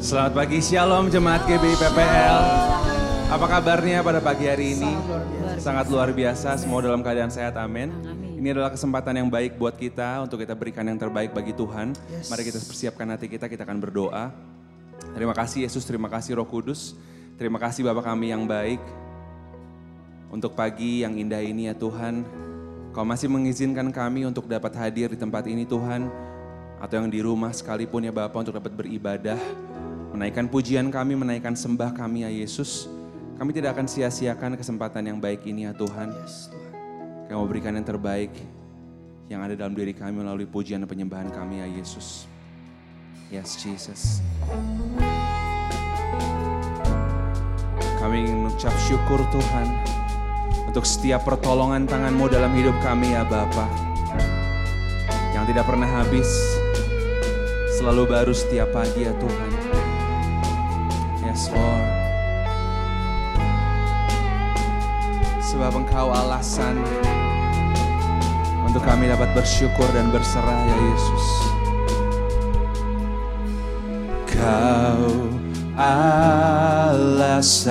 Selamat pagi, Shalom Jemaat GBI PPL. Apa kabarnya pada pagi hari ini? Sangat luar biasa, semua dalam keadaan sehat, amin. Ini adalah kesempatan yang baik buat kita untuk kita berikan yang terbaik bagi Tuhan. Mari kita persiapkan hati kita, kita akan berdoa. Terima kasih Yesus, terima kasih Roh Kudus. Terima kasih Bapak kami yang baik. Untuk pagi yang indah ini ya Tuhan, Kau masih mengizinkan kami untuk dapat hadir di tempat ini Tuhan. Atau yang di rumah sekalipun ya Bapak untuk dapat beribadah. Menaikkan pujian kami, menaikkan sembah kami ya Yesus. Kami tidak akan sia-siakan kesempatan yang baik ini ya Tuhan. Kami mau berikan yang terbaik yang ada dalam diri kami melalui pujian dan penyembahan kami ya Yesus. Yes Jesus. Kami ingin mengucap syukur Tuhan untuk setiap pertolongan tanganmu dalam hidup kami ya Bapa. Yang tidak pernah habis, selalu baru setiap pagi ya Tuhan. Lord. Sebab Engkau alasan untuk kami dapat bersyukur dan berserah ya Yesus. Kau alasan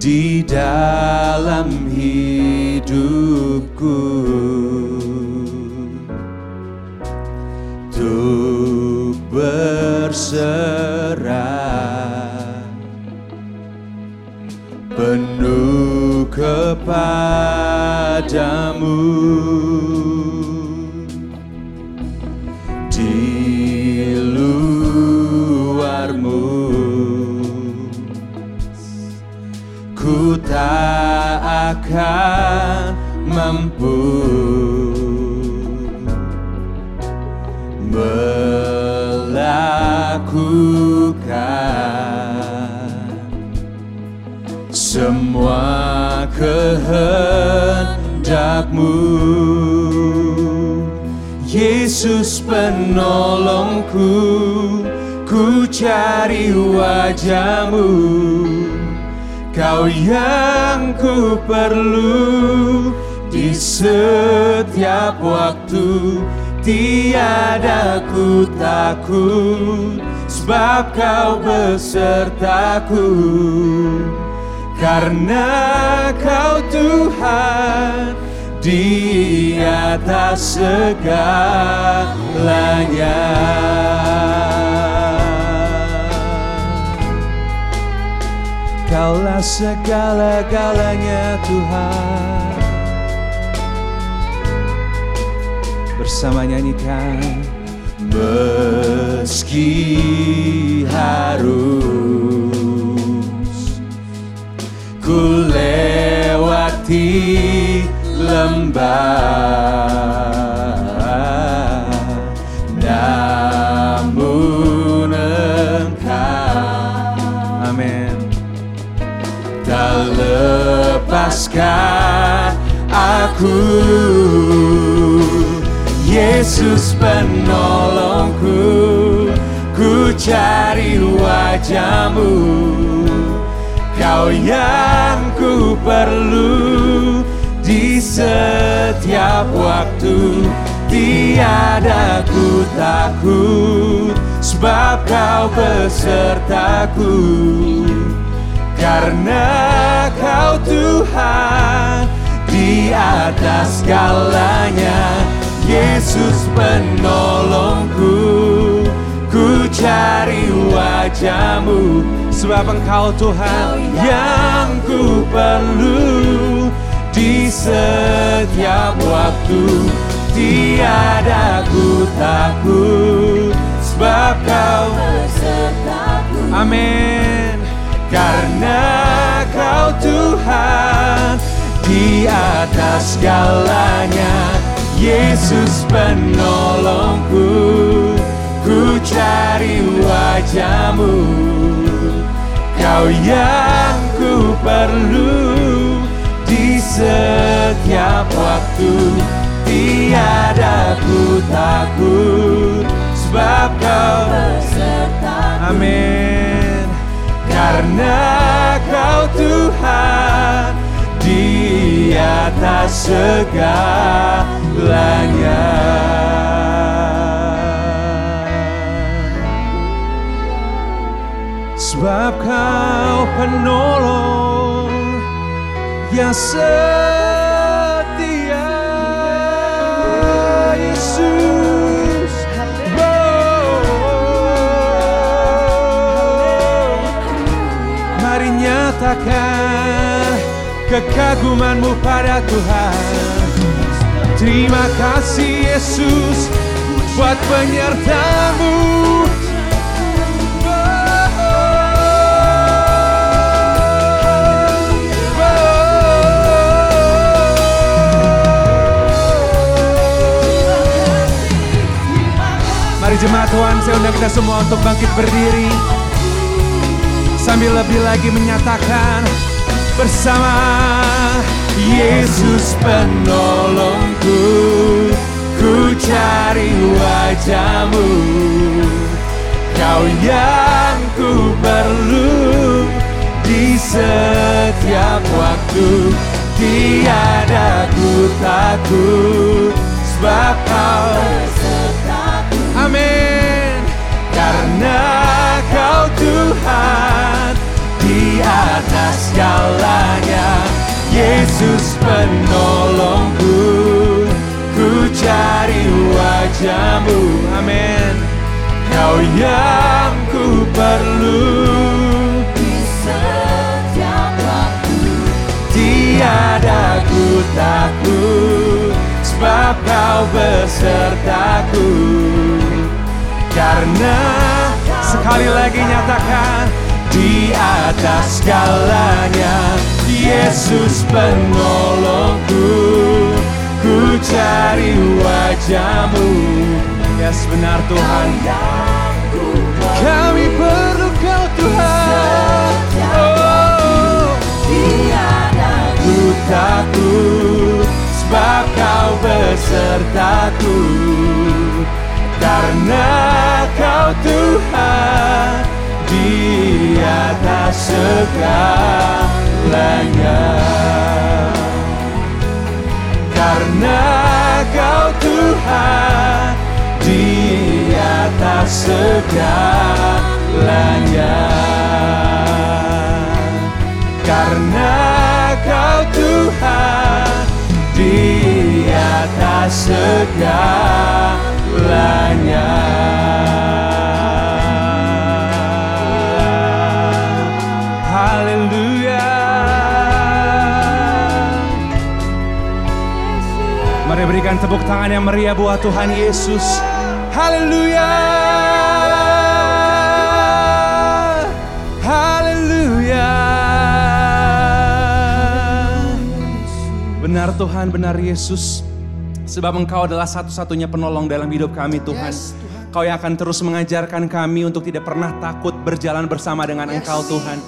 di dalam hidupku untuk berserah. Penuh kepadamu. Di luarmu. Ku tak akan mampu melakukan semua kehendakmu. Yesus penolongku ku cari wajahmu. Kau yang ku perlu di setiap waktu Tiada ku takut sebab kau besertaku. Karena kau Tuhan di atas segalanya. Kaulah segala-galanya Tuhan. Bersama nyanyikan Meski harus Ku lewati lembah Namun engkau Amin. tak lepaskan aku Yesus penolongku Ku cari wajahmu. Kau yang ku perlu Di setiap waktu Tiada ku takut Sebab kau besertaku karena kau Tuhan di atas segalanya Yesus penolongku Ku cari wajahmu. Sebab engkau Tuhan yang ku perlu Di setiap waktu. Tiada ku takut Sebab kau besertaku Amin. Karena kau Tuhan di atas segalanya Yesus penolongku ku cari wajahmu kau yang ku perlu di setiap waktu tiada ku takut sebab kau besertaku amin karena kau Tuhan di atas segalanya. Sebab kau penolong yang setia Yesus. Oh, Mari nyatakan kekagumanmu pada Tuhan. Terima kasih Yesus buat penyertamu Mari jemaat Tuhan, saya undang kita semua untuk bangkit berdiri. Sambil lebih lagi menyatakan bersama Yesus penolongku Ku cari wajahmu. Kau yang ku perlu Di setiap waktu Tiada ku takut Sebab kau Amin. Karena kau Tuhan Di atas segalanya Yesus penolongku Ku cari wajahmu. Amin. Kau yang ku perlu. Di setiap waktu. Tiada ku takut Sebab kau besertaku. Karena sekali lagi nyatakan Di atas segalanya Yesus penolongku Ku cari wajahmu. Yes benar Tuhan. Kami perlu kau Tuhan. Oh Ku takut sebab kau besertaku. Karena kau Tuhan di atas segalanya Karena kau Tuhan di atas segalanya karena kau Tuhan di atas segalanya. Berikan tepuk tangan yang meriah buat Tuhan Yesus. Haleluya. Haleluya. Benar Tuhan, benar Yesus. Sebab Engkau adalah satu-satunya penolong dalam hidup kami Tuhan. Kau yang akan terus mengajarkan kami untuk tidak pernah takut berjalan bersama dengan Engkau Tuhan.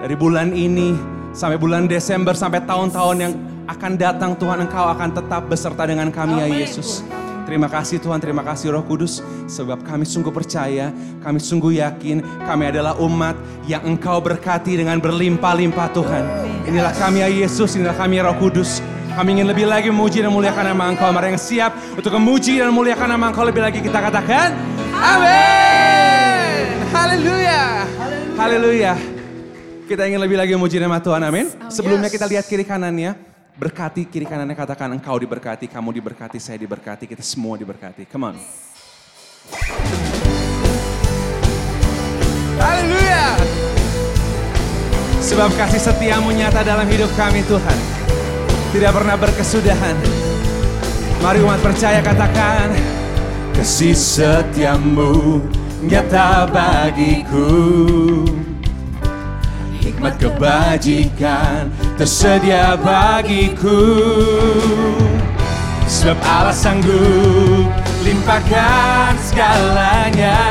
Dari bulan ini sampai bulan Desember sampai tahun-tahun yang akan datang Tuhan Engkau akan tetap beserta dengan kami ya Yesus. Terima kasih Tuhan, terima kasih Roh Kudus. Sebab kami sungguh percaya, kami sungguh yakin kami adalah umat yang Engkau berkati dengan berlimpah-limpah Tuhan. Inilah kami ya Yesus, inilah kami ya Roh Kudus. Kami ingin lebih lagi memuji dan muliakan nama Engkau. Mari yang siap untuk memuji dan memuliakan nama Engkau lebih lagi kita katakan. Amin. Haleluya. Haleluya. Kita ingin lebih lagi memuji nama Tuhan. Amin. Sebelumnya kita lihat kiri kanannya. Berkati kiri kanannya katakan engkau diberkati, kamu diberkati, saya diberkati, kita semua diberkati. Come on. Haleluya. Sebab kasih setiamu nyata dalam hidup kami Tuhan. Tidak pernah berkesudahan. Mari umat percaya katakan. Kasih setiamu nyata bagiku. Hikmat kebajikan tersedia bagiku. Sebab Allah sanggup limpahkan segalanya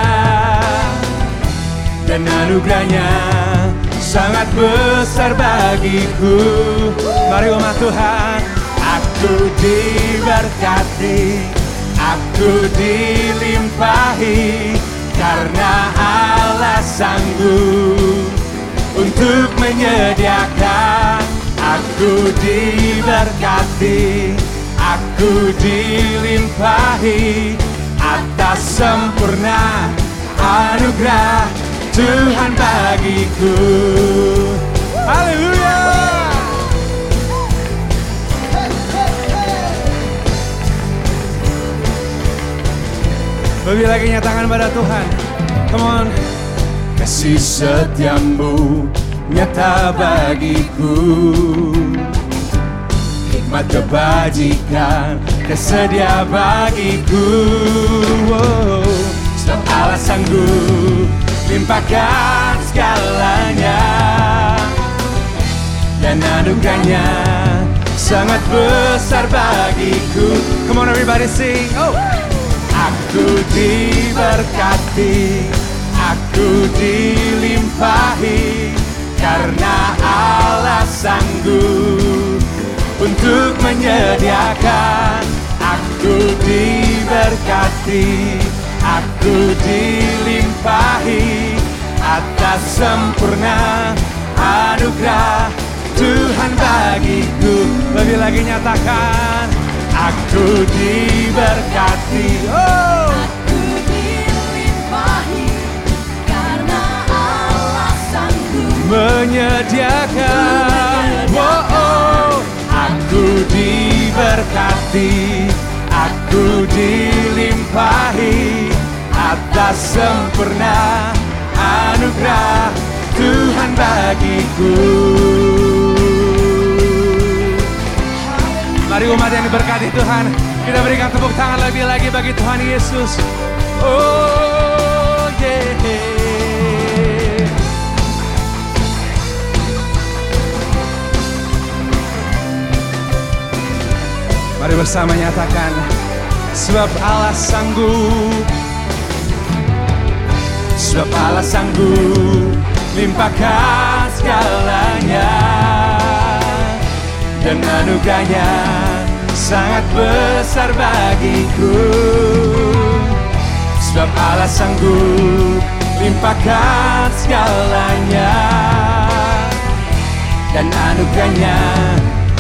dan anugerahnya sangat besar bagiku. Mari umat Tuhan, aku diberkati, aku dilimpahi karena Allah sanggup untuk menyediakan. Aku diberkati, aku dilimpahi atas sempurna anugerah Tuhan bagiku. Haleluya. Lebih lagi nyatakan pada Tuhan. Come on. Kasih setiamu nyata bagiku. Hikmat kebajikan tersedia bagiku. Wow. Sebab sanggup limpahkan segalanya dan anugerahnya sangat besar bagiku. Come on everybody sing. Oh. Aku diberkati, aku dilimpahi karena Allah sanggup untuk menyediakan. Aku diberkati, aku dilimpahi atas sempurna anugerah Tuhan bagiku. Lebih lagi nyatakan, aku diberkati. Oh. Menyediakan. Oh, oh. Aku diberkati, aku dilimpahi atas sempurna anugerah Tuhan bagiku. Mari umat yang diberkati Tuhan, kita berikan tepuk tangan lebih lagi bagi Tuhan Yesus. Oh yeah. Mari bersama nyatakan Sebab Allah sanggup. Sebab Allah sanggup Limpahkan segalanya. Dan anugerahnya Sangat besar bagiku. Sebab Allah sanggup Limpahkan segalanya. Dan anugerahnya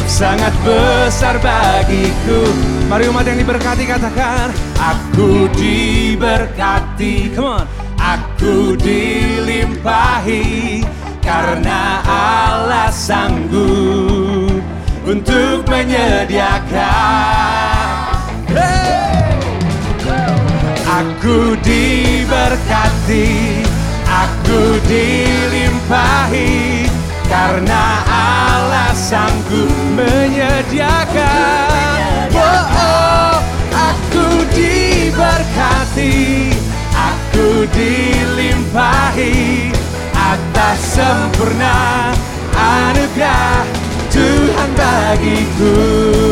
sangat besar bagiku. Mari umat yang diberkati katakan, aku diberkati. Come on. Aku dilimpahi karena Allah sanggup untuk menyediakan. Hey! Aku diberkati, aku dilimpahi karena Allah sanggup menyediakan. Oh, oh, aku diberkati, aku dilimpahi atas sempurna anugerah Tuhan bagiku.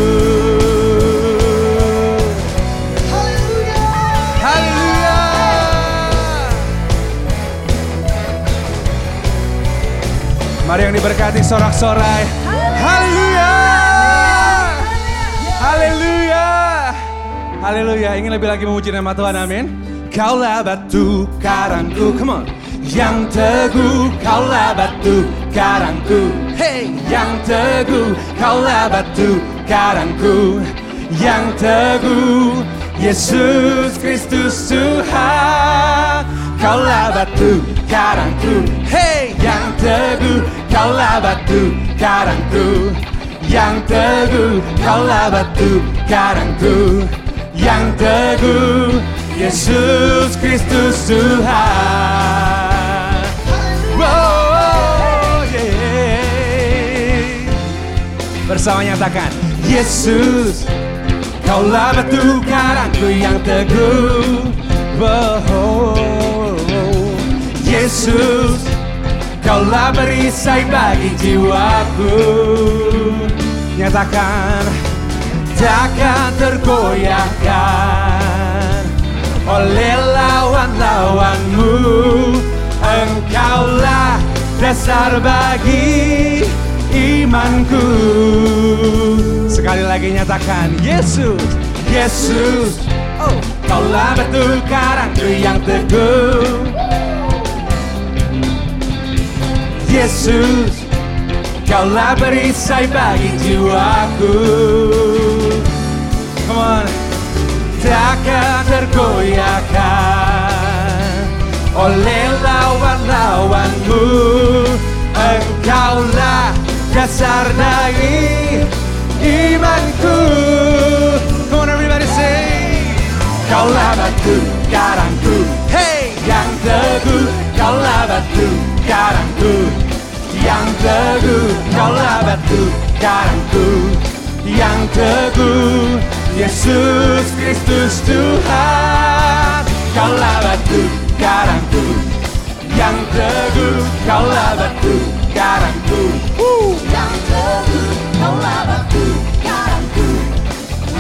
Mari yang diberkati sorak-sorai. Haleluya. Haleluya. Haleluya. Ingin lebih lagi memuji nama Tuhan. Amin. Kaulah batu karangku. Come on. Yang teguh, kaulah batu karangku. Hey, yang teguh, kaulah batu karangku. Yang teguh, Yesus Kristus Tuhan. Kaulah batu karangku. Hey, yang teguh, kaulah batu karangku. Yang teguh, kaulah batu karangku. Yang teguh, Yesus Kristus Tuhan. Wow, yeah. Bersama nyatakan, Yesus, kaulah batu karangku yang teguh. Yesus, kaulah perisai bagi jiwaku. Nyatakan, takkan tergoyahkan oleh lawan-lawanmu. Engkaulah dasar bagi imanku. Sekali lagi nyatakan, Yesus, Yesus, oh, kaulah batu karangku yang teguh. Yesus, kaulah perisai bagi jiwaku. Come on. Takkan tergoyahkan oleh lawan-lawan Engkaulah dasar dari imanku. Come on everybody say. Kaulah batu karangku. Hey! Yang teguh Kaulah batu karangku Yang teguh Kaulah batu karangku Yang teguh Yesus Kristus Tuhan. Kaulah batu karangku Yang teguh Kaulah batu karangku Yang teguh Kaulah batu karangku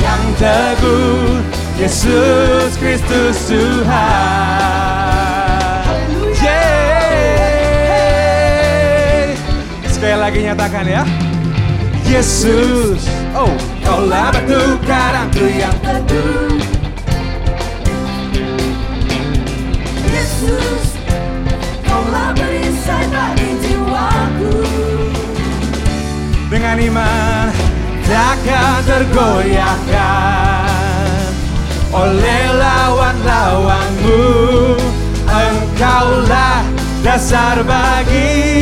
yang teguh Yesus Kristus Tuhan Sekali lagi nyatakan ya. Yesus. Oh kaulah batu karangku yang teguh Yesus Kaulah perisai bagi jiwaku. Dengan iman takkan tergoyahkan. Oleh lawan-lawanmu engkaulah dasar bagi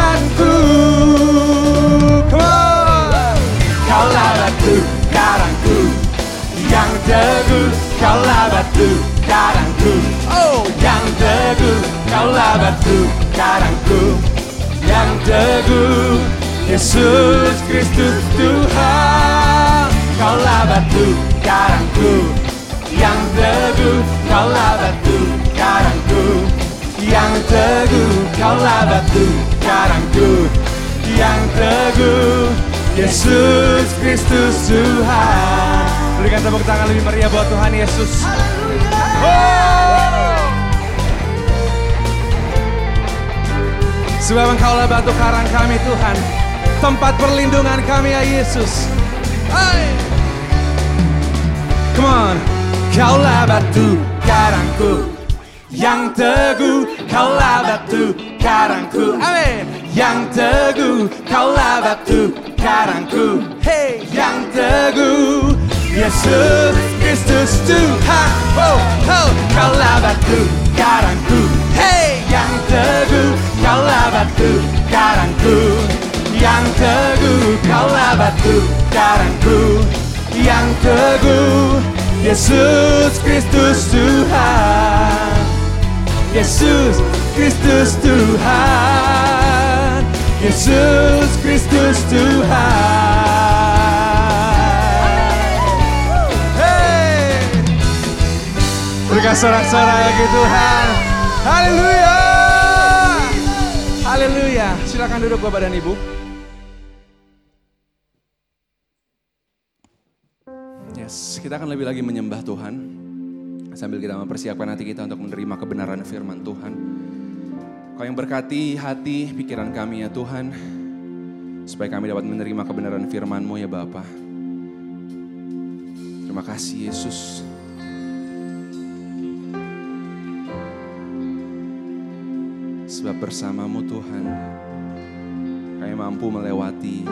imanku Come on. batu karangku. Yang teguh kaulah batu karangku. Oh. Yang teguh kaulah batu karangku. Yang teguh Yesus Kristus Tuhan. Kaulah batu karangku. Yang teguh Kaulah batu karangku. Yang teguh Kaulah batu karangku Yang teguh Yesus Kristus Tuhan. Berikan tepuk tangan lebih meriah buat Tuhan Yesus. Oh! Sebab engkaulah batu karang kami Tuhan. Tempat perlindungan kami ya Yesus. Hai! Come on. Kaulah batu karangku Yang teguh Kaulah batu karangku. Amin Yang teguh Kaulah batu karangku. Hey! Yang teguh Yesus Kristus Tuhan Oh, oh Kaulah batu karangku. Hey! Yang teguh Kaulah batu karangku. Yang teguh Kaulah batu karangku. Yang teguh Yesus Kristus Tuhan Yesus Kristus Tuhan. Yesus Kristus Tuhan. Hey. Berikan sorak-sorak lagi Tuhan. Haleluya. Haleluya. Silakan duduk Bapak dan Ibu. Yes, kita akan lebih lagi menyembah Tuhan sambil kita mempersiapkan hati kita untuk menerima kebenaran firman Tuhan. Kau yang berkati hati, pikiran kami ya Tuhan, supaya kami dapat menerima kebenaran firman-Mu ya Bapa. Terima kasih Yesus. Sebab bersamamu Tuhan, kami mampu melewati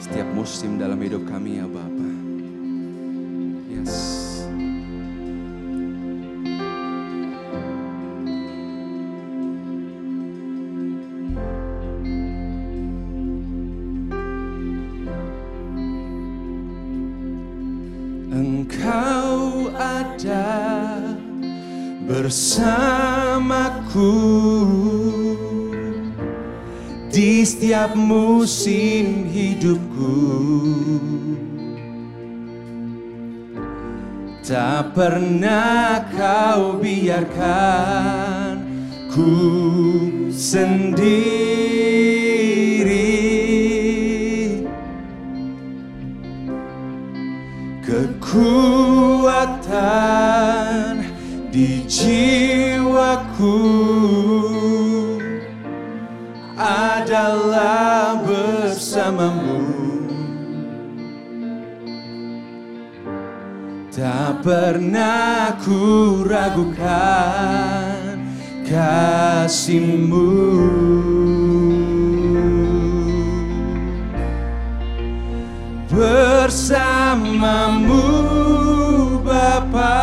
setiap musim dalam hidup kami ya Bapa. Setiap musim hidupku. Tak pernah kau biarkan ku sendiri Kekuatan bersamamu Tak pernah ku ragukan kasihmu. Bersamamu Bapa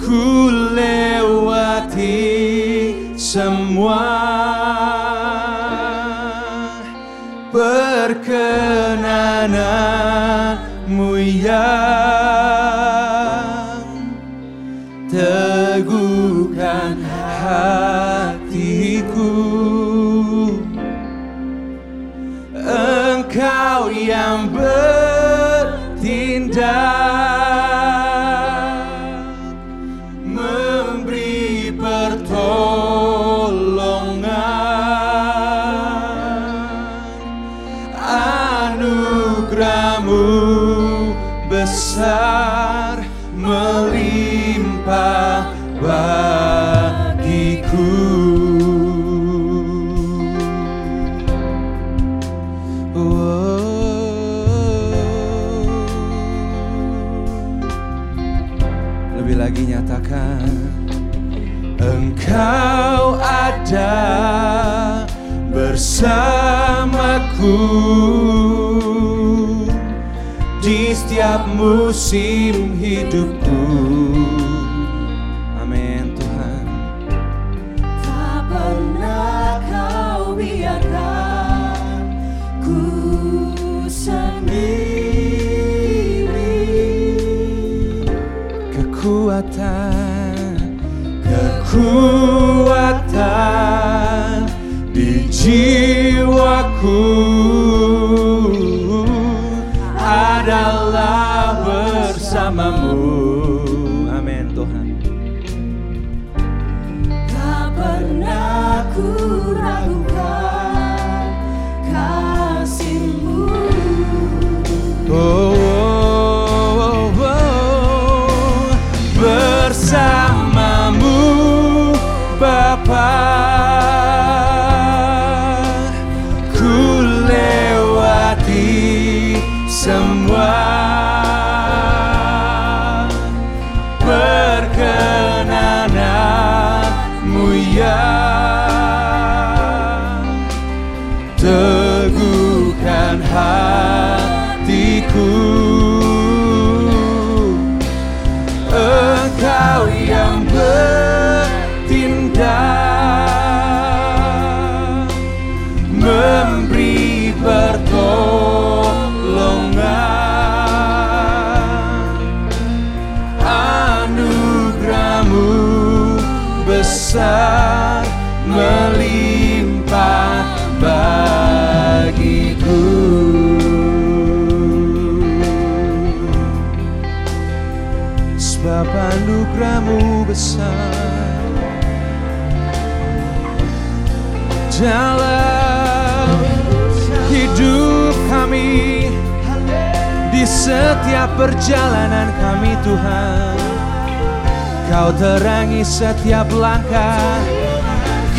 Ku lewat semua berkenanan Engkau ada bersamaku. Di setiap musim hidupku kekuatan di jiwaku setiap perjalanan kami Tuhan. Kau terangi setiap langkah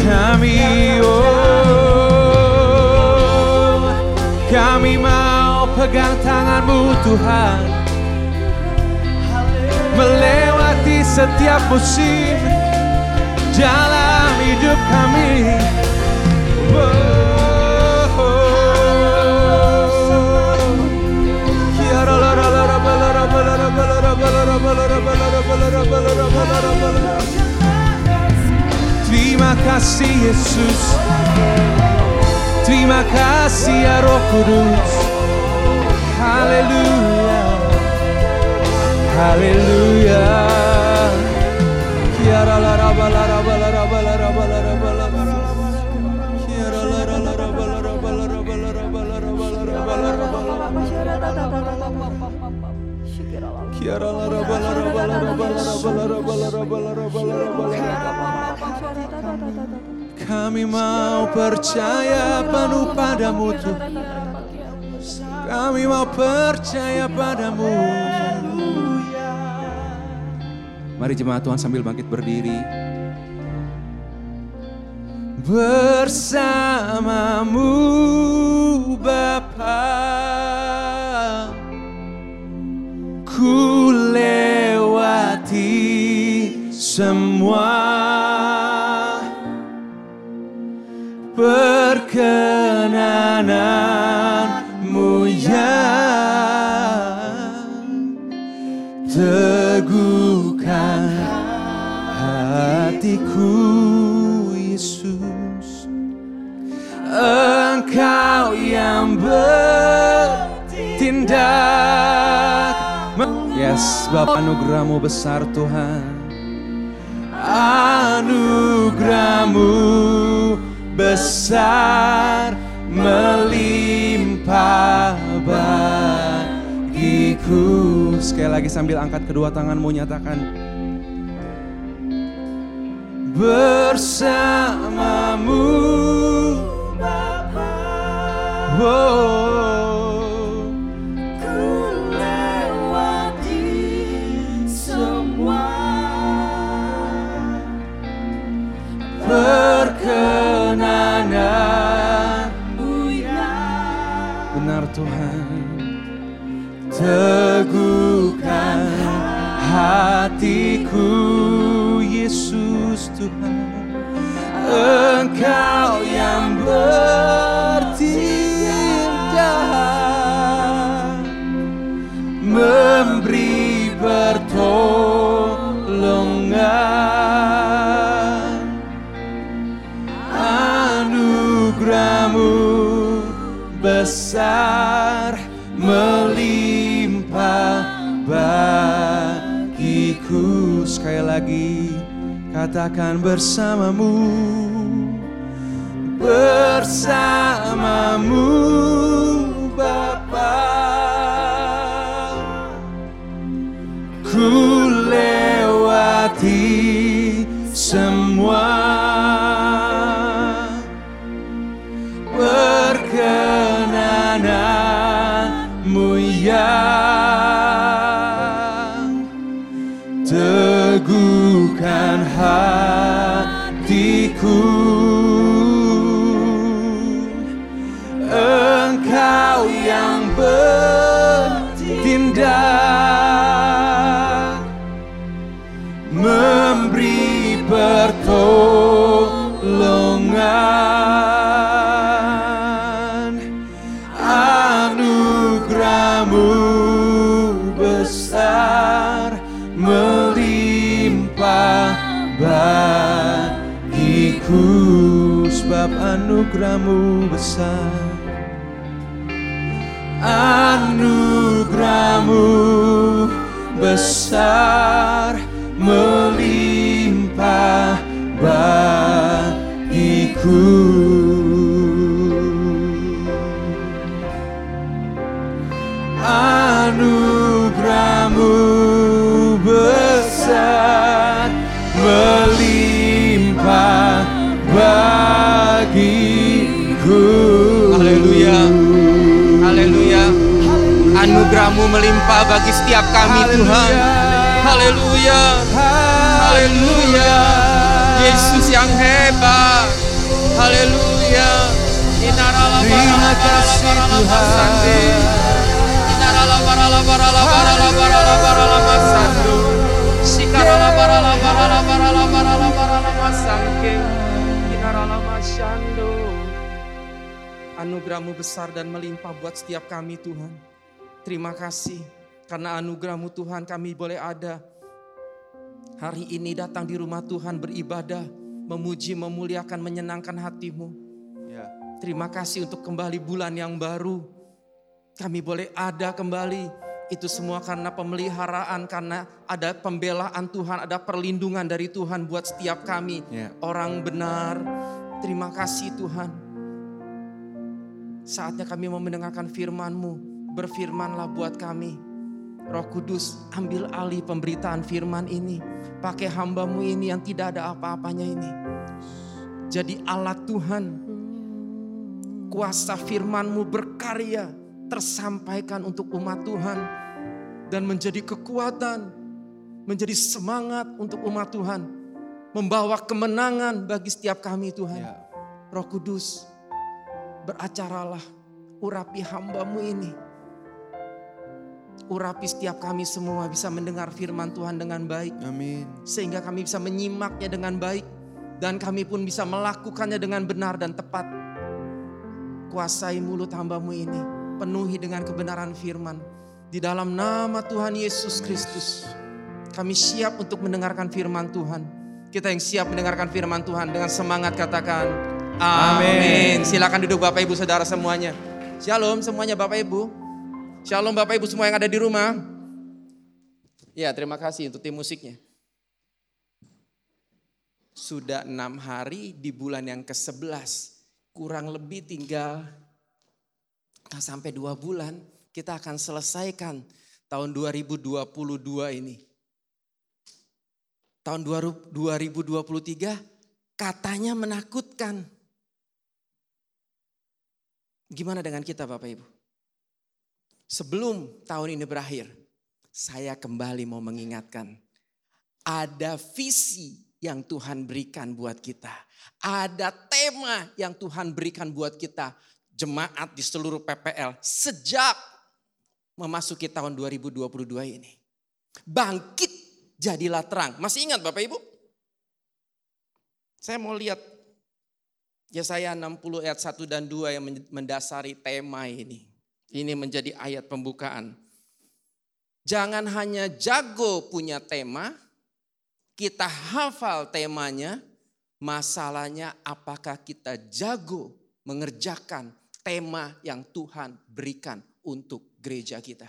kami oh. Kami mau pegang tanganmu Tuhan. Melewati setiap musim dalam hidup kami Terima kasih Yesus. Terima kasih ya Roh Kudus. Haleluya. Haleluya. Kiara la Kami mau percaya penuh padamu Tuhan. Kami mau percaya padamu. Mari jemaat Tuhan sambil bangkit berdiri. Bersamamu Bapa Ku lewati semua Bapak anugerahmu besar Tuhan. Anugerahmu besar melimpah bagiku. Sekali lagi sambil angkat kedua tanganmu nyatakan Bersamamu Oh, katakan bersamamu. Bersamamu anugerahmu besar. anugerahmu Anugerahmu melimpah bagi setiap kami Tuhan. Haleluya. Haleluya. Yesus yang hebat. Haleluya. Terima kasih, Tuhan. Anugerahmu besar dan melimpah buat setiap kami Tuhan. Terima kasih karena anugerahmu Tuhan kami boleh ada. Hari ini datang di rumah Tuhan beribadah, memuji, memuliakan, menyenangkan hatimu. Ya. Terima kasih untuk kembali bulan yang baru. Kami boleh ada kembali. Itu semua karena pemeliharaan, karena ada pembelaan Tuhan, ada perlindungan dari Tuhan buat setiap kami. Ya. Orang benar. Terima kasih Tuhan. Saatnya kami mau mendengarkan firman-Mu. Berfirmanlah buat kami. Roh Kudus ambil alih pemberitaan firman ini. Pakai hambamu ini yang tidak ada apa-apanya ini. Jadi alat Tuhan. Kuasa firman-Mu berkarya. Tersampaikan untuk umat Tuhan. Dan menjadi kekuatan. Menjadi semangat untuk umat Tuhan. Membawa kemenangan bagi setiap kami Tuhan. Ya. Roh Kudus beracaralah. Urapi hambamu ini. Urapi setiap kami semua bisa mendengar firman Tuhan dengan baik Amin. sehingga kami bisa menyimaknya dengan baik dan kami pun bisa melakukannya dengan benar dan tepat. Kuasai mulut hambamu ini, penuhi dengan kebenaran firman. Di dalam nama Tuhan Yesus Kristus, kami siap untuk mendengarkan firman Tuhan. Kita yang siap mendengarkan firman Tuhan dengan semangat katakan Amin. amin. Silakan duduk Bapak Ibu Saudara semuanya. Shalom semuanya Bapak Ibu. Shalom Bapak Ibu semua yang ada di rumah. Ya terima kasih untuk tim musiknya. Sudah enam hari di bulan yang ke-11. Kurang lebih tinggal nggak sampai dua bulan kita akan selesaikan tahun 2022 ini. Tahun 2023 katanya menakutkan. Gimana dengan kita Bapak Ibu? Sebelum tahun ini berakhir, saya kembali mau mengingatkan. Ada visi yang Tuhan berikan buat kita. Ada tema yang Tuhan berikan buat kita. Jemaat di seluruh PPL sejak memasuki tahun 2022 ini. Bangkit jadilah terang. Masih ingat Bapak Ibu? Saya mau lihat Yesaya 60 ayat 1 dan 2 yang mendasari tema ini. Ini menjadi ayat pembukaan. Jangan hanya jago punya tema, kita hafal temanya, masalahnya apakah kita jago mengerjakan tema yang Tuhan berikan untuk gereja kita.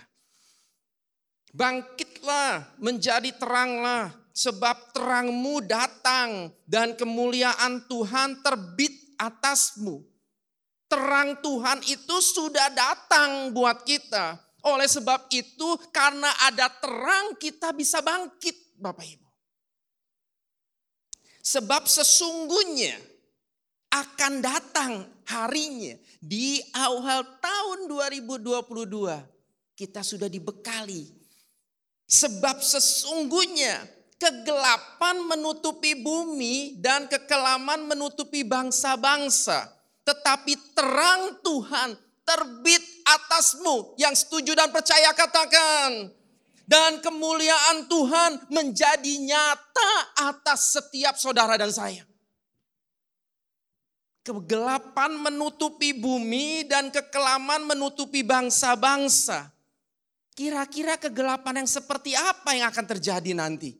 Bangkitlah, menjadi teranglah, sebab terangmu datang dan kemuliaan Tuhan terbit atasmu. Terang Tuhan itu sudah datang buat kita. Oleh sebab itu, karena ada terang, kita bisa bangkit, Bapak Ibu. Sebab sesungguhnya akan datang harinya di awal tahun 2022 kita sudah dibekali. Sebab sesungguhnya kegelapan menutupi bumi dan kekelaman menutupi bangsa-bangsa. Tetapi terang Tuhan terbit atasmu. Yang setuju dan percaya katakan. Dan kemuliaan Tuhan menjadi nyata atas setiap saudara dan saya. Kegelapan menutupi bumi dan kekelaman menutupi bangsa-bangsa. Kira-kira kegelapan yang seperti apa yang akan terjadi nanti?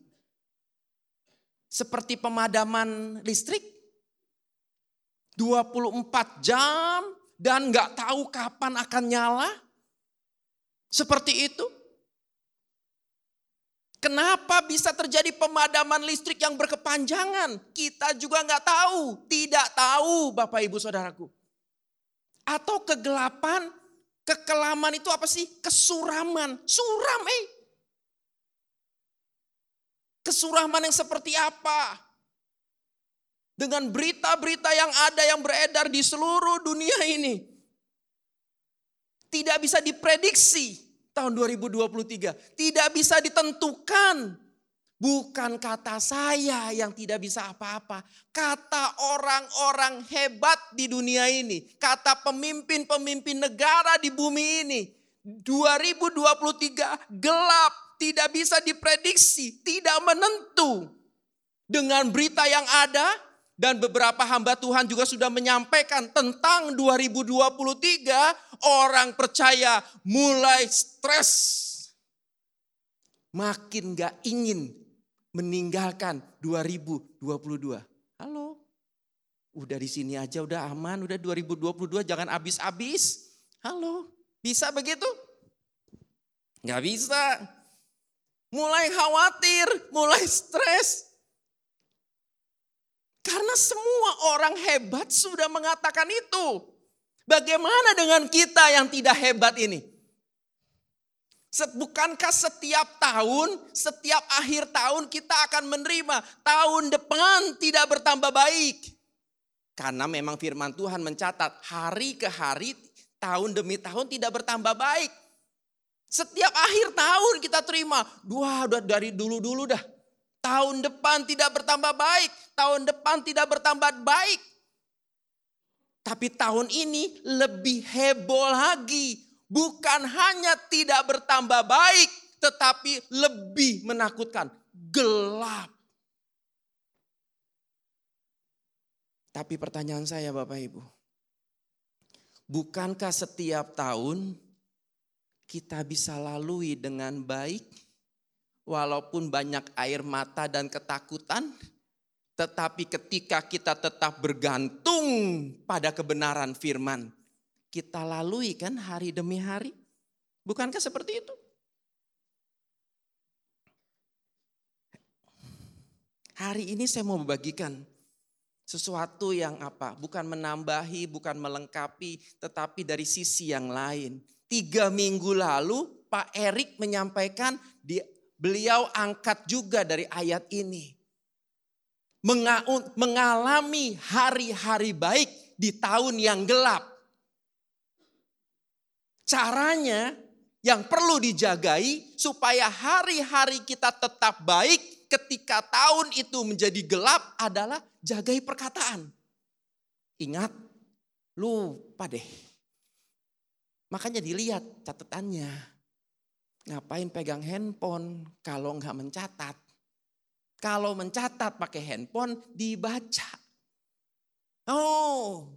Seperti pemadaman listrik? 24 jam dan nggak tahu kapan akan nyala? Seperti itu? Kenapa bisa terjadi pemadaman listrik yang berkepanjangan? Kita juga nggak tahu, tidak tahu Bapak Ibu Saudaraku. Atau kegelapan, kekelaman itu apa sih? Kesuraman, suram eh. Kesuraman yang seperti apa? Dengan berita-berita yang ada yang beredar di seluruh dunia ini. Tidak bisa diprediksi tahun 2023. Tidak bisa ditentukan. Bukan kata saya yang tidak bisa apa-apa. Kata orang-orang hebat di dunia ini. Kata pemimpin-pemimpin negara di bumi ini. 2023 gelap, tidak bisa diprediksi, tidak menentu. Dengan berita yang ada, dan beberapa hamba Tuhan juga sudah menyampaikan tentang 2023 orang percaya mulai stres. Makin gak ingin meninggalkan 2022. Halo, udah di sini aja udah aman, udah 2022 jangan habis-habis. Halo, bisa begitu? Gak bisa. Mulai khawatir, mulai stres, karena semua orang hebat sudah mengatakan itu. Bagaimana dengan kita yang tidak hebat ini? Bukankah setiap tahun, setiap akhir tahun kita akan menerima tahun depan tidak bertambah baik. Karena memang firman Tuhan mencatat hari ke hari, tahun demi tahun tidak bertambah baik. Setiap akhir tahun kita terima, dua dari dulu-dulu dah. Tahun depan tidak bertambah baik, tahun depan tidak bertambah baik. Tapi tahun ini lebih heboh lagi. Bukan hanya tidak bertambah baik, tetapi lebih menakutkan. Gelap. Tapi pertanyaan saya Bapak Ibu. Bukankah setiap tahun kita bisa lalui dengan baik? Walaupun banyak air mata dan ketakutan, Tetapi ketika kita tetap bergantung pada kebenaran firman, kita lalui kan hari demi hari. Bukankah seperti itu? Hari ini saya mau membagikan sesuatu yang apa? Bukan menambahi, bukan melengkapi, tetapi dari sisi yang lain. Tiga minggu lalu Pak Erik menyampaikan di, beliau angkat juga dari ayat ini. Mengalami hari-hari baik di tahun yang gelap. Caranya yang perlu dijagai supaya hari-hari kita tetap baik ketika tahun itu menjadi gelap adalah jagai perkataan. Ingat, lupa deh. Makanya dilihat catatannya. Ngapain pegang handphone kalau nggak mencatat? Kalau mencatat pakai handphone dibaca. Oh,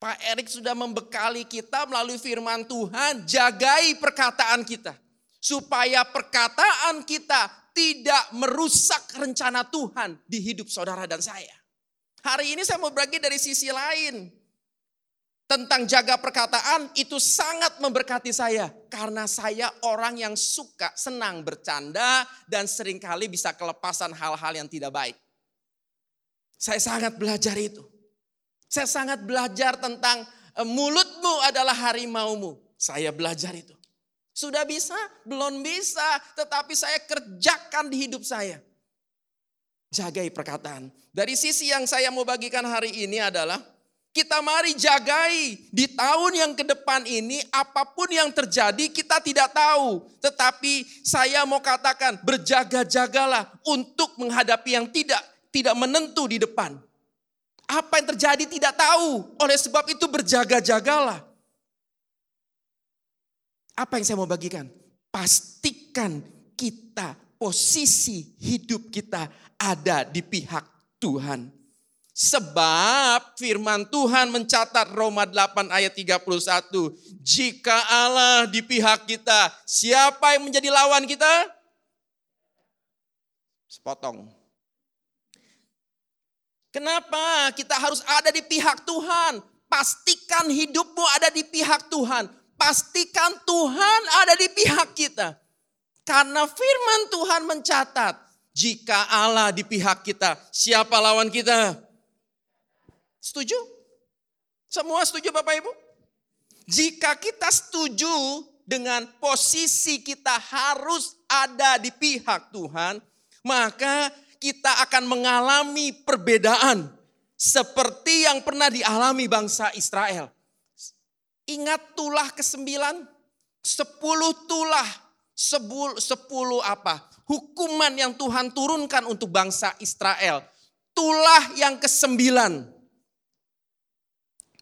Pak Erik sudah membekali kita melalui firman Tuhan, jagai perkataan kita. Supaya perkataan kita tidak merusak rencana Tuhan di hidup saudara dan saya. Hari ini saya mau berbagi dari sisi lain tentang jaga perkataan itu sangat memberkati saya karena saya orang yang suka senang bercanda dan sering kali bisa kelepasan hal-hal yang tidak baik. Saya sangat belajar itu. Saya sangat belajar tentang eh, mulutmu adalah harimaumu. Saya belajar itu. Sudah bisa? Belum bisa, tetapi saya kerjakan di hidup saya. Jagai perkataan. Dari sisi yang saya mau bagikan hari ini adalah kita mari jagai di tahun yang ke depan ini apa pun yang terjadi kita tidak tahu. Tetapi saya mau katakan berjaga-jagalah untuk menghadapi yang tidak tidak menentu di depan. Apa yang terjadi tidak tahu. Oleh sebab itu berjaga-jagalah. Apa yang saya mau bagikan? Pastikan kita posisi hidup kita ada di pihak Tuhan. Sebab firman Tuhan mencatat Roma 8 ayat 31. Jika Allah di pihak kita, siapa yang menjadi lawan kita? Sepotong. Kenapa kita harus ada di pihak Tuhan? Pastikan hidupmu ada di pihak Tuhan. Pastikan Tuhan ada di pihak kita. Karena firman Tuhan mencatat, jika Allah di pihak kita, siapa lawan kita? Setuju? Semua setuju Bapak Ibu? Jika kita setuju dengan posisi kita harus ada di pihak Tuhan, maka kita akan mengalami perbedaan seperti yang pernah dialami bangsa Israel. Ingat tulah ke-9, sepuluh tulah, sepuluh apa? Hukuman yang Tuhan turunkan untuk bangsa Israel. Tulah yang ke-9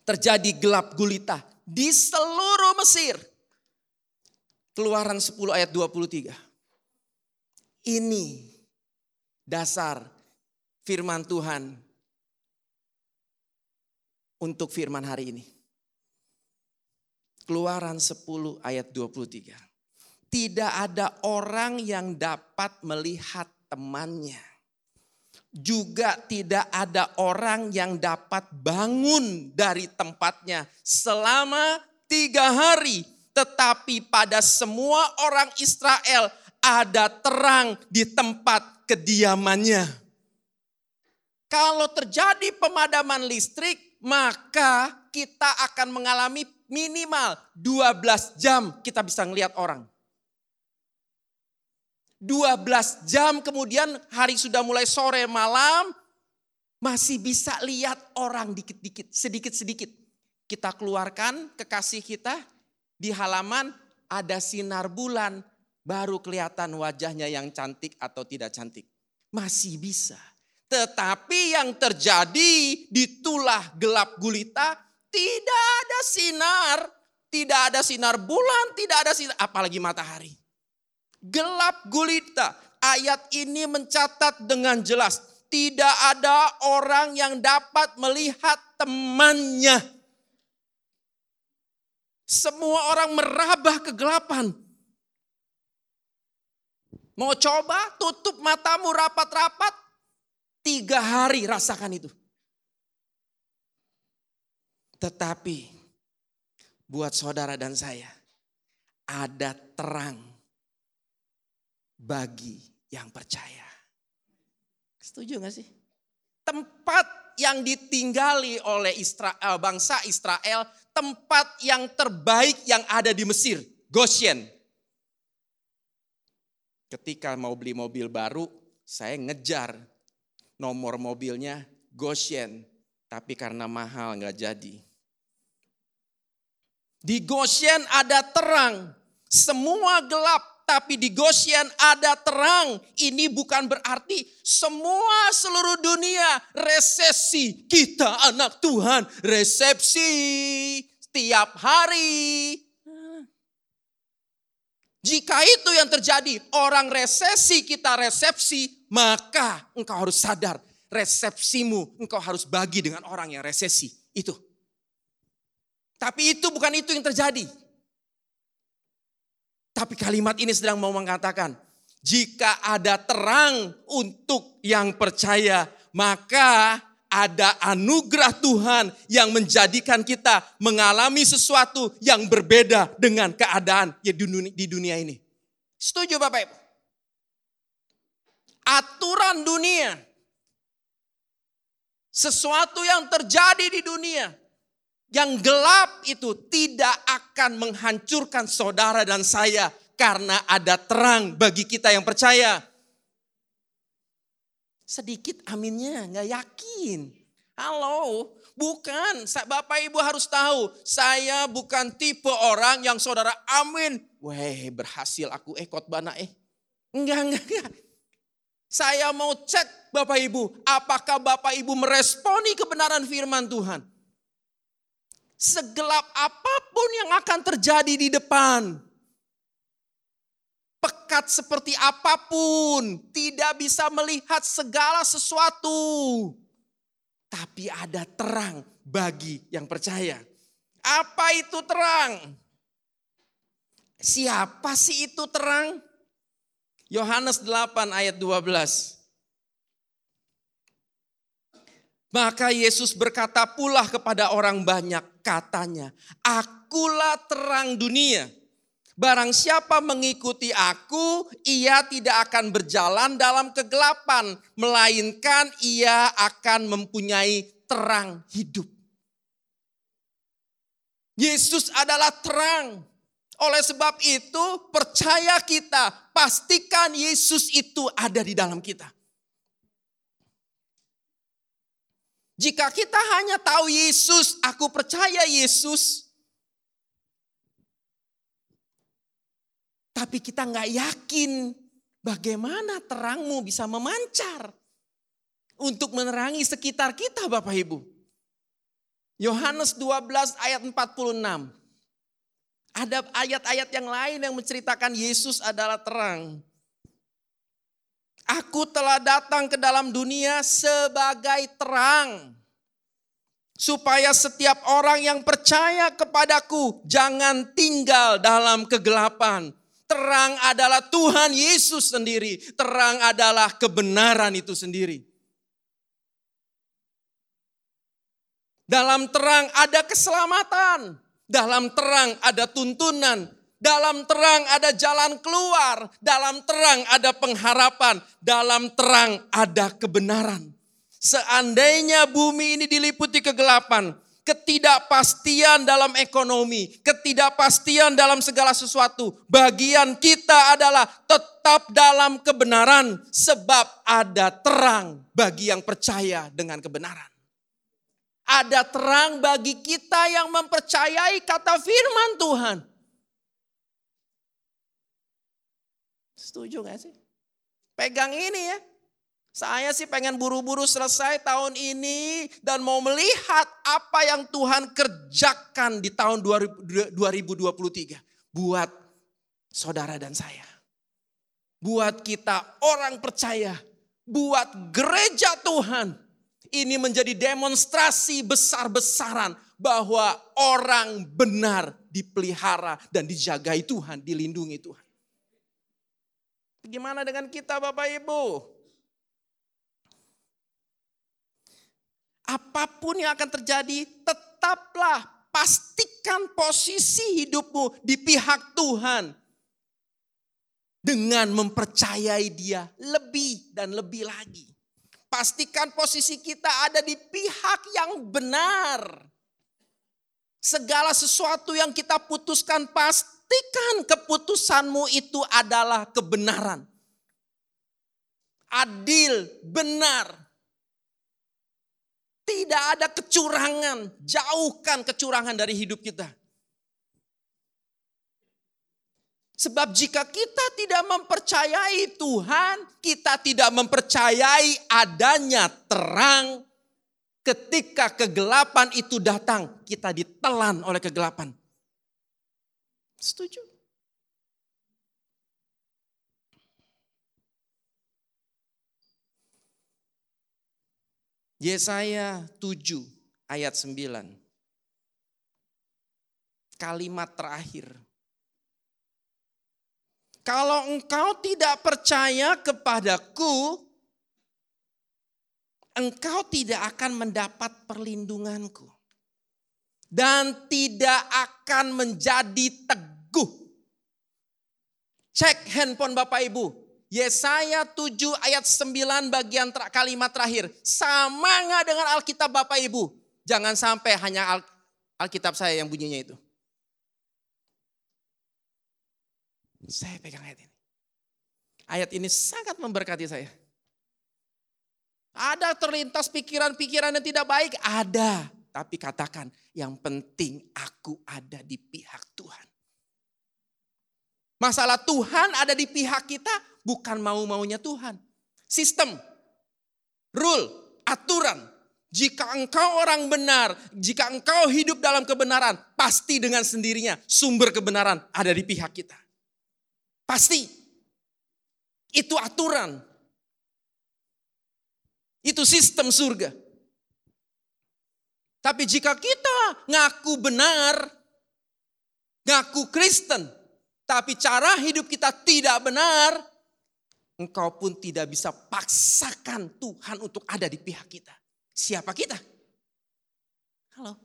terjadi gelap gulita di seluruh Mesir. Keluaran 10 ayat 23. Ini dasar firman Tuhan untuk firman hari ini. Keluaran 10 ayat 23. Tidak ada orang yang dapat melihat temannya juga tidak ada orang yang dapat bangun dari tempatnya selama tiga hari. Tetapi pada semua orang Israel ada terang di tempat kediamannya. Kalau terjadi pemadaman listrik, maka kita akan mengalami minimal 12 jam kita bisa ngelihat orang. 12 jam kemudian hari sudah mulai sore malam masih bisa lihat orang dikit-dikit, sedikit-sedikit. Kita keluarkan kekasih kita di halaman ada sinar bulan, baru kelihatan wajahnya yang cantik atau tidak cantik. Masih bisa. Tetapi yang terjadi di tulah gelap gulita tidak ada sinar, tidak ada sinar bulan, tidak ada sinar apalagi matahari gelap gulita. Ayat ini mencatat dengan jelas, tidak ada orang yang dapat melihat temannya. Semua orang merabah kegelapan. Mau coba tutup matamu rapat-rapat, Tiga hari rasakan itu. Tetapi buat saudara dan saya ada terang bagi yang percaya. Setuju gak sih? Tempat yang ditinggali oleh Israel, bangsa Israel, tempat yang terbaik yang ada di Mesir, Goshen. Ketika mau beli mobil baru, saya ngejar nomor mobilnya Goshen. Tapi karena mahal nggak jadi. Di Goshen ada terang, semua gelap, tapi di Goshen ada terang. Ini bukan berarti semua seluruh dunia resesi. Kita anak Tuhan resepsi setiap hari. Jika itu yang terjadi, orang resesi kita resepsi, maka engkau harus sadar resepsimu engkau harus bagi dengan orang yang resesi. Itu. Tapi itu bukan itu yang terjadi. Tapi kalimat ini sedang mau mengatakan, jika ada terang untuk yang percaya, maka ada anugerah Tuhan yang menjadikan kita mengalami sesuatu yang berbeda dengan keadaan di dunia ini. Setuju Bapak Ibu? Aturan dunia, sesuatu yang terjadi di dunia, yang gelap itu tidak akan menghancurkan saudara dan saya karena ada terang bagi kita yang percaya. Sedikit aminnya, nggak yakin. Halo, bukan. Bapak Ibu harus tahu, saya bukan tipe orang yang saudara amin. Weh, berhasil aku eh khotbah eh. Enggak, enggak, enggak. Saya mau cek Bapak Ibu, apakah Bapak Ibu meresponi kebenaran firman Tuhan? Segelap apa pun yang akan terjadi di depan. Pekat seperti apa pun, tidak bisa melihat segala sesuatu. Tapi ada terang bagi yang percaya. Apa itu terang? Siapa sih itu terang? Yohanes 8 ayat 12. Maka Yesus berkata pula kepada orang banyak, katanya, akulah terang dunia. Barang siapa mengikuti aku, ia tidak akan berjalan dalam kegelapan, melainkan ia akan mempunyai terang hidup. Yesus adalah terang. Oleh sebab itu, percaya kita, pastikan Yesus itu ada di dalam kita. Jika kita hanya tahu Yesus, aku percaya Yesus. Tapi kita nggak yakin bagaimana terangmu bisa memancar. Untuk menerangi sekitar kita Bapak Ibu. Yohanes 12 ayat 46. Ada ayat-ayat yang lain yang menceritakan Yesus adalah terang. Aku telah datang ke dalam dunia sebagai terang. Supaya setiap orang yang percaya kepadaku jangan tinggal dalam kegelapan. Terang adalah Tuhan Yesus sendiri. Terang adalah kebenaran itu sendiri. Dalam terang ada keselamatan. Dalam terang ada tuntunan. Dalam terang ada jalan keluar, dalam terang ada pengharapan, dalam terang ada kebenaran. Seandainya bumi ini diliputi kegelapan, ketidakpastian dalam ekonomi, ketidakpastian dalam segala sesuatu, bagian kita adalah tetap dalam kebenaran, sebab ada terang bagi yang percaya dengan kebenaran. Ada terang bagi kita yang mempercayai kata firman Tuhan. Setuju gak sih? Pegang ini ya. Saya sih pengen buru-buru selesai tahun ini dan mau melihat apa yang Tuhan kerjakan di tahun 2023 buat saudara dan saya. Buat kita orang percaya, buat gereja Tuhan. Ini menjadi demonstrasi besar-besaran bahwa orang benar dipelihara dan dijagai Tuhan, dilindungi Tuhan. Gimana dengan kita Bapak Ibu? apa pun yang akan terjadi, tetaplah pastikan posisi hidupmu di pihak Tuhan. Dengan mempercayai dia lebih dan lebih lagi. Pastikan posisi kita ada di pihak yang benar. Segala sesuatu yang kita putuskan pastikan keputusanmu itu adalah kebenaran. Adil, benar. Tidak ada kecurangan, jauhkan kecurangan dari hidup kita. Sebab jika kita tidak mempercayai Tuhan, kita tidak mempercayai adanya terang. Ketika kegelapan itu datang, kita ditelan oleh kegelapan. Setuju? Yesaya 7 ayat 9. Kalimat terakhir. Kalau engkau tidak percaya kepadaku, engkau tidak akan mendapat perlindunganku. Dan tidak akan menjadi teguh. Cek handphone Bapak Ibu. Yesaya 7 ayat 9 bagian ter kalimat terakhir. Sama nggak dengan Alkitab Bapak Ibu? Jangan sampai hanya Al Alkitab saya yang bunyinya itu. Saya pegang ayat ini. Ayat ini sangat memberkati saya. Ada terlintas pikiran-pikiran yang tidak baik? Ada. Tapi katakan, yang penting aku ada di pihak Tuhan. Masalah Tuhan ada di pihak kita bukan mau-maunya Tuhan. Sistem, rule, aturan. Jika engkau orang benar, jika engkau hidup dalam kebenaran, pasti dengan sendirinya sumber kebenaran ada di pihak kita. Pasti. Itu aturan. Itu sistem surga. Tapi jika kita ngaku benar, ngaku Kristen, tapi cara hidup kita tidak benar, engkau pun tidak bisa paksakan Tuhan untuk ada di pihak kita. Siapa kita? Halo.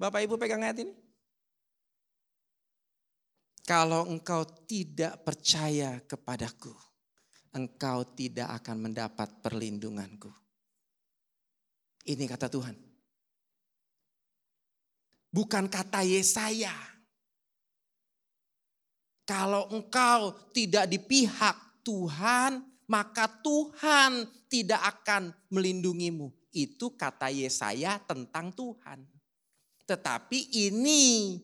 Bapak Ibu pegang ayat ini. Kalau engkau tidak percaya kepadaku, engkau tidak akan mendapat perlindunganku. Ini kata Tuhan. Bukan kata Yesaya. Kalau engkau tidak di pihak Tuhan, maka Tuhan tidak akan melindungimu. Itu kata Yesaya tentang Tuhan. Tetapi ini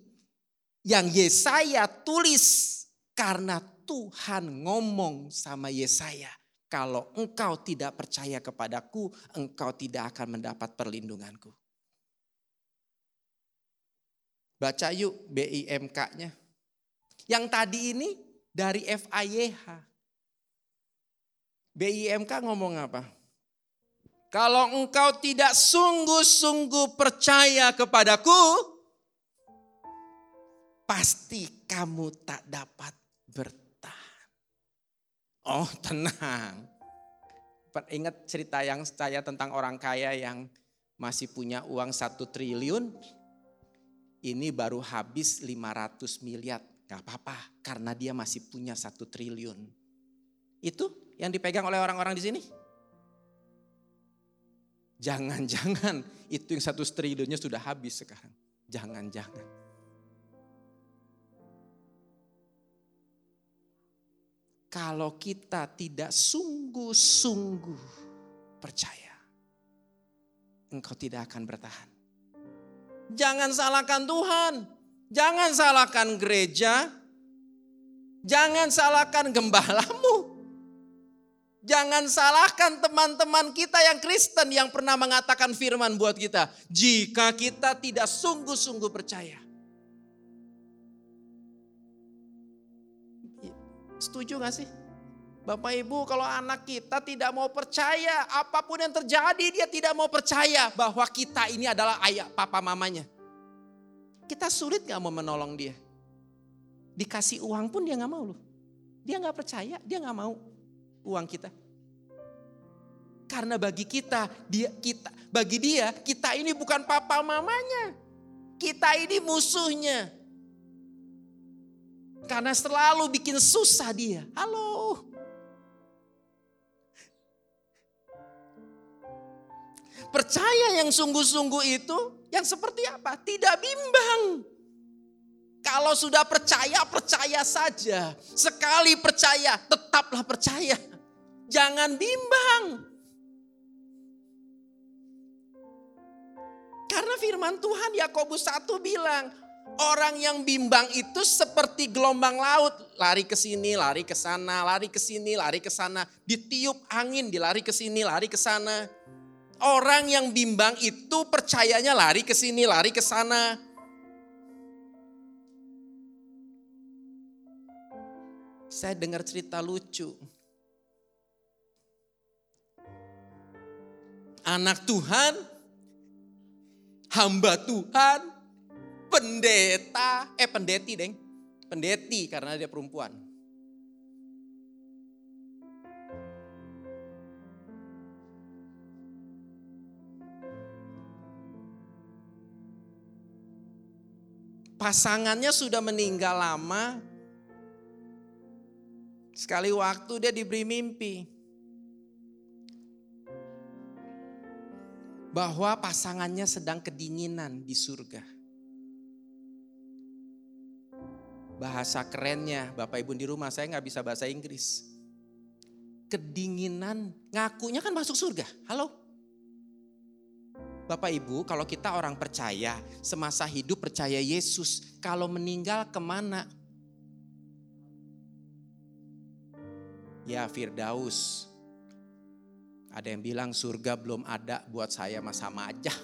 yang Yesaya tulis karena Tuhan ngomong sama Yesaya. Kalau engkau tidak percaya kepadaku, engkau tidak akan mendapat perlindunganku. Baca yuk BIMK-nya. Yang tadi ini dari FIYH. BIMK ngomong apa? Kalau engkau tidak sungguh-sungguh percaya kepadaku, pasti kamu tak dapat bertahan. Oh tenang. Ingat cerita yang saya tentang orang kaya yang masih punya uang satu triliun, ini baru habis 500 miliar. Gak apa-apa karena dia masih punya satu triliun. Itu yang dipegang oleh orang-orang di sini. Jangan-jangan itu yang satu triliunnya sudah habis sekarang. Jangan-jangan. Kalau kita tidak sungguh-sungguh percaya, engkau tidak akan bertahan. Jangan salahkan Tuhan. Jangan salahkan gereja. Jangan salahkan gembalamu. Jangan salahkan teman-teman kita yang Kristen yang pernah mengatakan firman buat kita. Jika kita tidak sungguh-sungguh percaya. Setuju gak sih? Bapak Ibu kalau anak kita tidak mau percaya apa pun yang terjadi dia tidak mau percaya bahwa kita ini adalah ayah papa mamanya. Kita sulit gak mau menolong dia. Dikasih uang pun dia gak mau loh. Dia gak percaya, dia gak mau uang kita. Karena bagi kita, dia kita bagi dia kita ini bukan papa mamanya. Kita ini musuhnya. Karena selalu bikin susah dia. Halo. Percaya yang sungguh-sungguh itu yang seperti apa? Tidak bimbang. Kalau sudah percaya, percaya saja. Sekali percaya, tetaplah percaya. Jangan bimbang. Karena firman Tuhan Yakobus 1 bilang, orang yang bimbang itu seperti gelombang laut, lari ke sini, lari ke sana, lari ke sini, lari ke sana, ditiup angin, dilari ke sini, lari ke sana. Orang yang bimbang itu percayanya lari ke sini, lari ke sana. Saya dengar cerita lucu. Anak Tuhan hamba Tuhan, pendeta, eh pendeti deng, pendeti karena dia perempuan. Pasangannya sudah meninggal lama. Sekali waktu dia diberi mimpi. bahwa pasangannya sedang kedinginan di surga. Bahasa kerennya, Bapak Ibu di rumah saya nggak bisa bahasa Inggris. Kedinginan, ngakunya kan masuk surga. Halo? Bapak Ibu, kalau kita orang percaya, semasa hidup percaya Yesus, kalau meninggal ke mana? Ya Firdaus, ada yang bilang surga belum ada buat saya mah sama aja.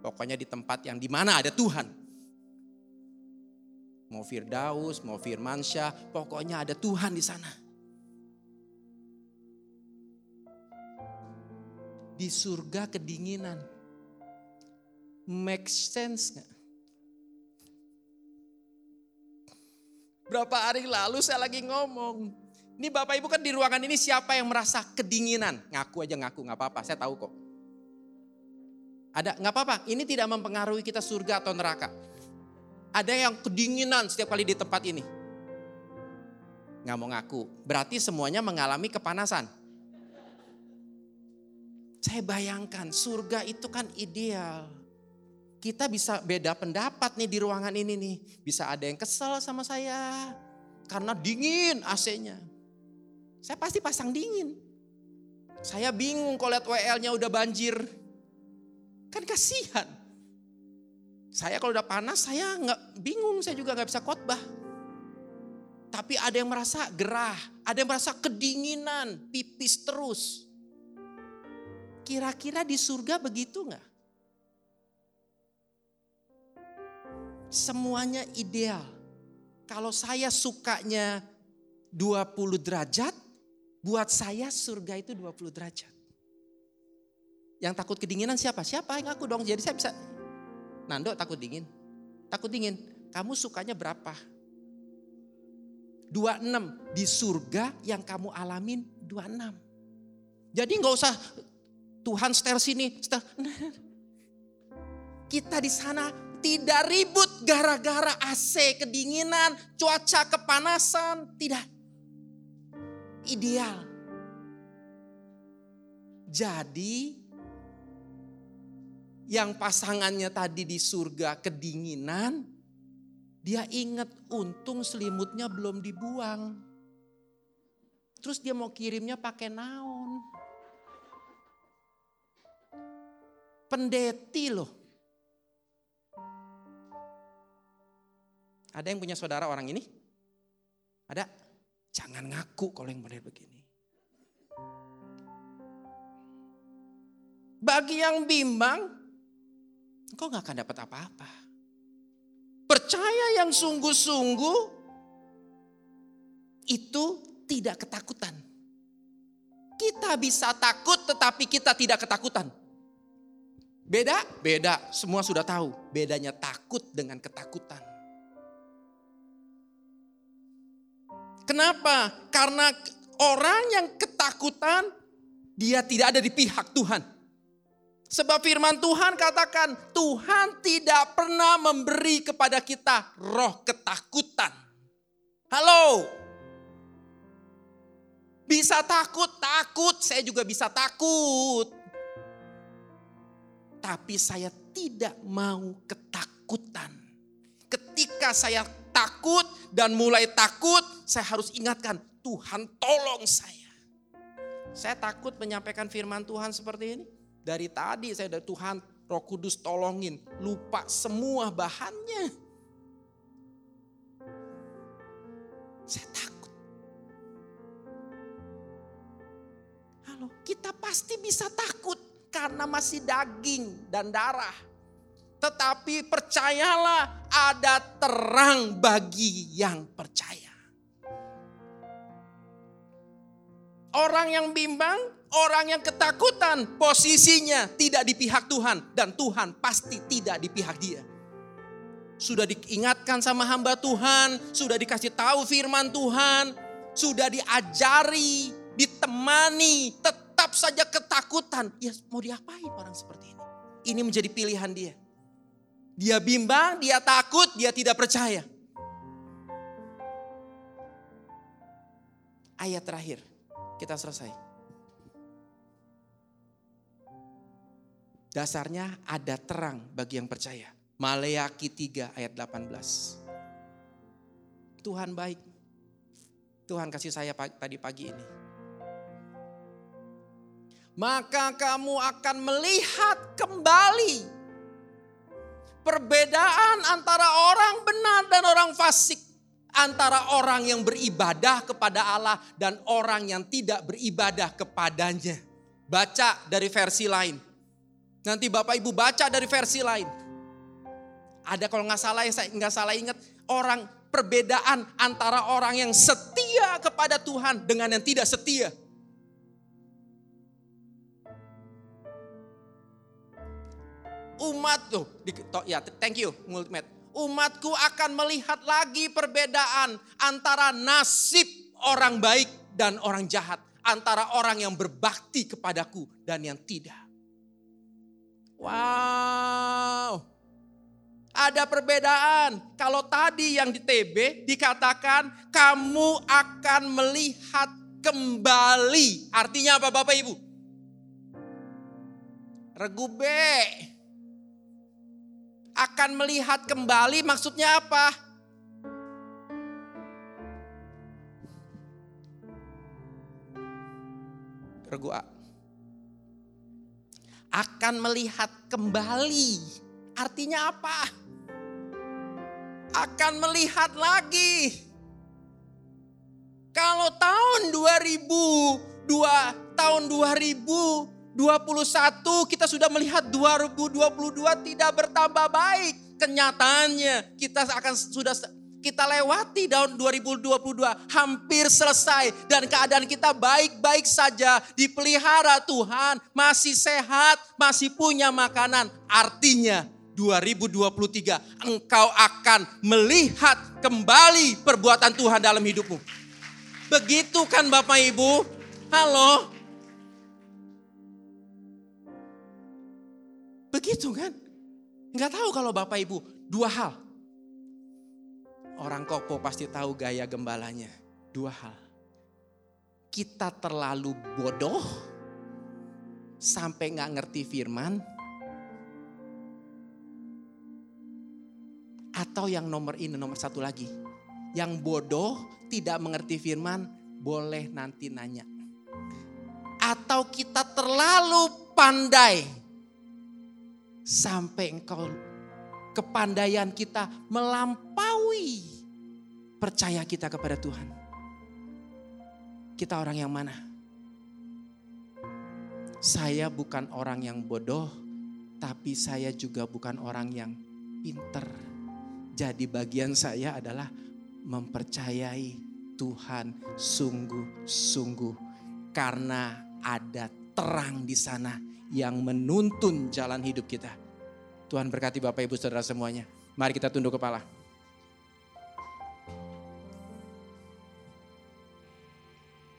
Pokoknya di tempat yang di mana ada Tuhan. Mau Firdaus, mau Firmansyah, pokoknya ada Tuhan di sana. Di surga kedinginan. Make sense gak? Berapa hari lalu saya lagi ngomong, ini Bapak Ibu kan di ruangan ini siapa yang merasa kedinginan? Ngaku aja ngaku, nggak apa-apa, saya tahu kok. Ada, nggak apa-apa, ini tidak mempengaruhi kita surga atau neraka. Ada yang kedinginan setiap kali di tempat ini. Nggak mau ngaku, berarti semuanya mengalami kepanasan. Saya bayangkan surga itu kan ideal. Kita bisa beda pendapat nih di ruangan ini nih. Bisa ada yang kesel sama saya. Karena dingin AC-nya. Saya pasti pasang dingin. Saya bingung kalau lihat WL-nya udah banjir. Kan kasihan. Saya kalau udah panas saya nggak bingung, saya juga nggak bisa khotbah. Tapi ada yang merasa gerah, ada yang merasa kedinginan, pipis terus. Kira-kira di surga begitu nggak? Semuanya ideal. Kalau saya sukanya 20 derajat, Buat saya surga itu 20 derajat. Yang takut kedinginan siapa? Siapa yang aku dong? Jadi saya bisa, Nando takut dingin. Takut dingin. Kamu sukanya berapa? 26. Di surga yang kamu alamin 26. Jadi nggak usah Tuhan setel sini, setel. Kita di sana tidak ribut gara-gara AC kedinginan, cuaca kepanasan, tidak ideal. Jadi yang pasangannya tadi di surga kedinginan, dia ingat untung selimutnya belum dibuang. Terus dia mau kirimnya pakai naon. Pendeti loh. Ada yang punya saudara orang ini? Ada? Jangan ngaku kalau yang benar begini. Bagi yang bimbang, engkau gak akan dapat apa-apa. Percaya yang sungguh-sungguh, itu tidak ketakutan. Kita bisa takut tetapi kita tidak ketakutan. Beda? Beda. Semua sudah tahu. Bedanya takut dengan ketakutan. Kenapa? Karena orang yang ketakutan dia tidak ada di pihak Tuhan. Sebab firman Tuhan katakan, Tuhan tidak pernah memberi kepada kita roh ketakutan. Halo. Bisa takut, takut. Saya juga bisa takut. Tapi saya tidak mau ketakutan. Ketika saya takut dan mulai takut, saya harus ingatkan, Tuhan tolong saya. Saya takut menyampaikan firman Tuhan seperti ini. Dari tadi saya dari Tuhan Roh Kudus tolongin, lupa semua bahannya. Saya takut. Halo, kita pasti bisa takut karena masih daging dan darah. Tetapi percayalah ada terang bagi yang percaya. Orang yang bimbang, orang yang ketakutan, posisinya tidak di pihak Tuhan. Dan Tuhan pasti tidak di pihak dia. Sudah diingatkan sama hamba Tuhan, sudah dikasih tahu firman Tuhan, sudah diajari, ditemani, tetap saja ketakutan. Ya mau diapain orang seperti ini? Ini menjadi pilihan dia. Dia bimbang, dia takut, dia tidak percaya. Ayat terakhir kita selesai. Dasarnya ada terang bagi yang percaya. Maleaki 3 ayat 18. Tuhan baik. Tuhan kasih saya tadi pagi ini. Maka kamu akan melihat kembali perbedaan antara orang benar dan orang fasik antara orang yang beribadah kepada Allah dan orang yang tidak beribadah kepadanya. Baca dari versi lain. Nanti Bapak Ibu baca dari versi lain. Ada kalau nggak salah yang saya nggak salah ingat orang perbedaan antara orang yang setia kepada Tuhan dengan yang tidak setia. Umat tuh, ya thank you Multimed umatku akan melihat lagi perbedaan antara nasib orang baik dan orang jahat. Antara orang yang berbakti kepadaku dan yang tidak. Wow. Ada perbedaan. Kalau tadi yang di TB dikatakan kamu akan melihat kembali. Artinya apa Bapak Ibu? Regube akan melihat kembali maksudnya apa? Regu A. Akan melihat kembali. Artinya apa? Akan melihat lagi. Kalau tahun 2002, tahun 2000 2021 kita sudah melihat 2022 tidak bertambah baik. Kenyataannya kita akan sudah kita lewati tahun 2022 hampir selesai. Dan keadaan kita baik-baik saja dipelihara Tuhan masih sehat masih punya makanan. Artinya 2023 engkau akan melihat kembali perbuatan Tuhan dalam hidupmu. Begitu kan Bapak Ibu? Halo? Begitu kan? Nggak tahu kalau Bapak Ibu, dua hal. Orang kopo pasti tahu gaya gembalanya. Dua hal. Kita terlalu bodoh sampai nggak ngerti firman. Atau yang nomor ini, nomor satu lagi. Yang bodoh tidak mengerti firman, boleh nanti nanya. Atau kita terlalu pandai sampai engkau kepandaian kita melampaui percaya kita kepada Tuhan. Kita orang yang mana? Saya bukan orang yang bodoh, tapi saya juga bukan orang yang pinter. Jadi bagian saya adalah mempercayai Tuhan sungguh-sungguh karena ada terang di sana yang menuntun jalan hidup kita. Tuhan berkati Bapak Ibu Saudara semuanya. Mari kita tunduk kepala.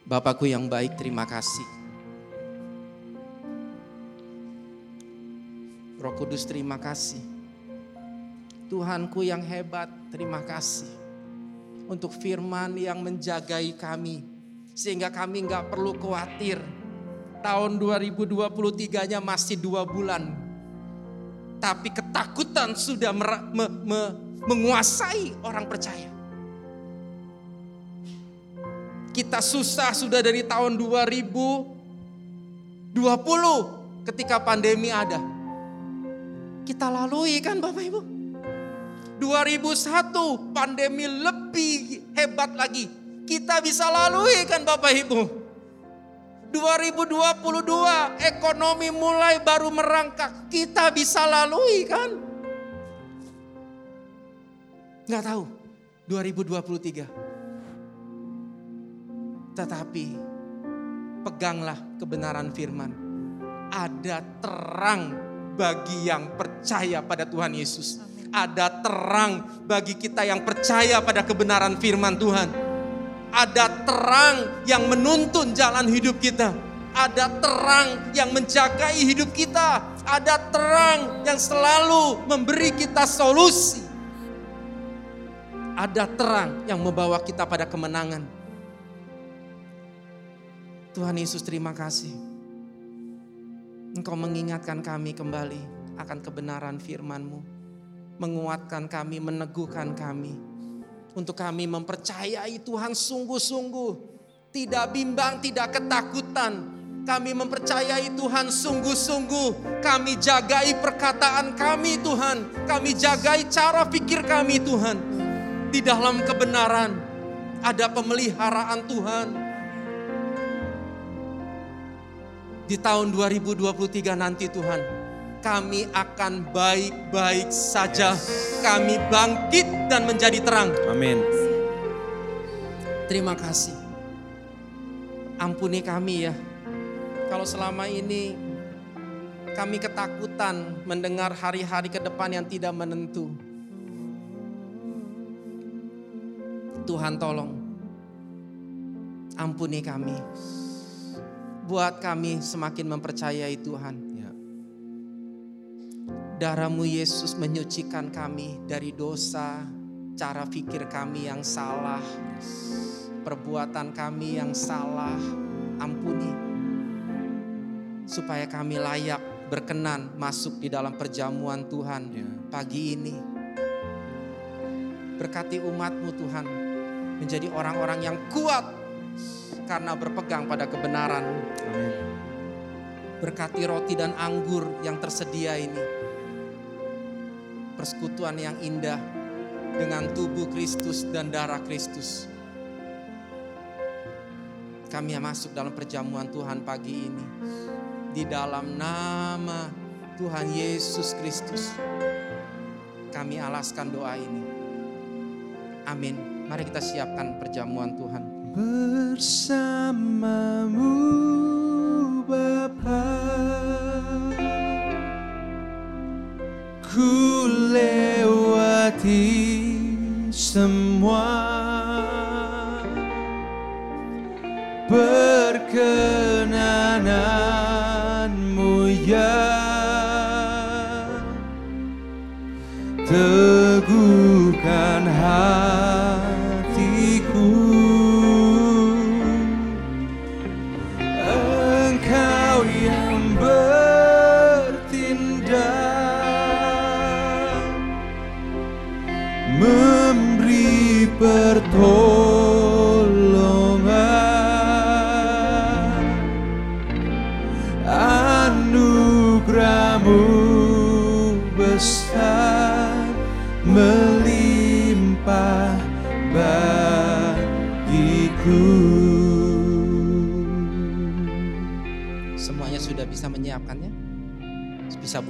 Bapakku yang baik, terima kasih. Roh Kudus, terima kasih. Tuhanku yang hebat, terima kasih. Untuk firman yang menjagai kami. Sehingga kami nggak perlu khawatir. Tahun 2023-nya masih dua bulan tapi ketakutan sudah mer- me- me- menguasai orang percaya. Kita susah sudah dari tahun 2020 ketika pandemi ada. Kita lalui kan Bapak Ibu? 2001 pandemi lebih hebat lagi. Kita bisa lalui kan Bapak Ibu? 2022 ekonomi mulai baru merangkak. Kita bisa lalui kan? Nggak tahu 2023. Tetapi peganglah kebenaran firman. Ada terang bagi yang percaya pada Tuhan Yesus. Ada terang bagi kita yang percaya pada kebenaran firman Tuhan. Ada terang yang menuntun jalan hidup kita. Ada terang yang menjagai hidup kita. Ada terang yang selalu memberi kita solusi. Ada terang yang membawa kita pada kemenangan. Tuhan Yesus terima kasih. Engkau mengingatkan kami kembali akan kebenaran firman-Mu. Menguatkan kami, meneguhkan kami. Untuk kami mempercayai Tuhan sungguh-sungguh. Tidak bimbang, tidak ketakutan. Kami mempercayai Tuhan sungguh-sungguh. Kami jagai perkataan kami Tuhan. Kami jagai cara pikir kami Tuhan. Di dalam kebenaran ada pemeliharaan Tuhan. Di tahun 2023 nanti Tuhan, kami akan baik-baik saja. Kami bangkit dan menjadi terang. Amin. Terima kasih. Ampuni kami ya. Kalau selama ini kami ketakutan mendengar hari-hari ke depan yang tidak menentu. Tuhan tolong. Ampuni kami. Buat kami semakin mempercayai Tuhan. Darahmu Yesus menyucikan kami dari dosa, cara pikir kami yang salah, perbuatan kami yang salah, ampuni. Supaya kami layak berkenan masuk di dalam perjamuan Tuhan Ya. pagi ini. Berkati umatmu Tuhan menjadi orang-orang yang kuat karena berpegang pada kebenaran. Amin. Berkati roti dan anggur yang tersedia ini. Persekutuan yang indah dengan tubuh Kristus dan darah Kristus. Kami yang masuk dalam perjamuan Tuhan pagi ini. Di dalam nama Tuhan Yesus Kristus. Kami alaskan doa ini. Amin. Mari kita siapkan perjamuan Tuhan. Bersamamu Bapa Ku lewati semua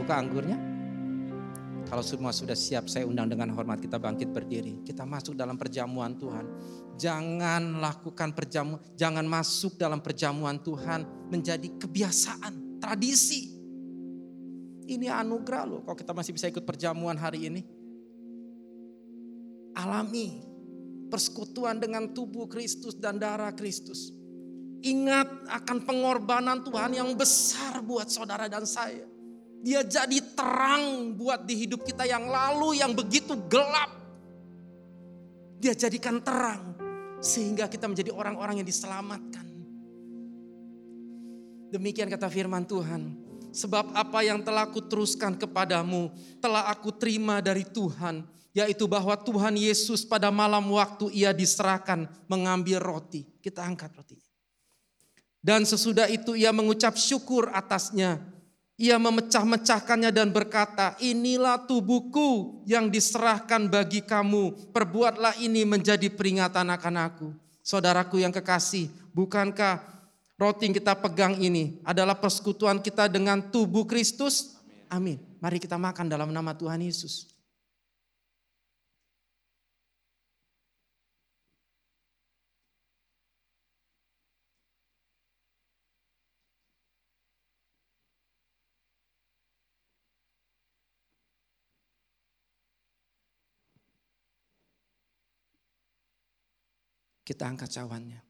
buka anggurnya? Kalau semua sudah siap, saya undang dengan hormat kita bangkit berdiri. Kita masuk dalam perjamuan Tuhan. Jangan lakukan perjamuan, jangan masuk dalam perjamuan Tuhan menjadi kebiasaan, tradisi. Ini anugerah loh kalau kita masih bisa ikut perjamuan hari ini. Alami persekutuan dengan tubuh Kristus dan darah Kristus. Ingat akan pengorbanan Tuhan yang besar buat saudara dan saya. Dia jadi terang buat di hidup kita yang lalu yang begitu gelap. Dia jadikan terang sehingga kita menjadi orang-orang yang diselamatkan. Demikian kata firman Tuhan. Sebab apa yang telah aku teruskan kepadamu telah aku terima dari Tuhan. Yaitu bahwa Tuhan Yesus pada malam waktu ia diserahkan mengambil roti. Kita angkat rotinya. Dan sesudah itu ia mengucap syukur atasnya. Ia memecah-mecahkannya dan berkata, inilah tubuhku yang diserahkan bagi kamu. Perbuatlah ini menjadi peringatan akan aku. Saudaraku yang kekasih, bukankah roti yang kita pegang ini adalah persekutuan kita dengan tubuh Kristus? Amin. Mari kita makan dalam nama Tuhan Yesus. Kita angkat cawannya.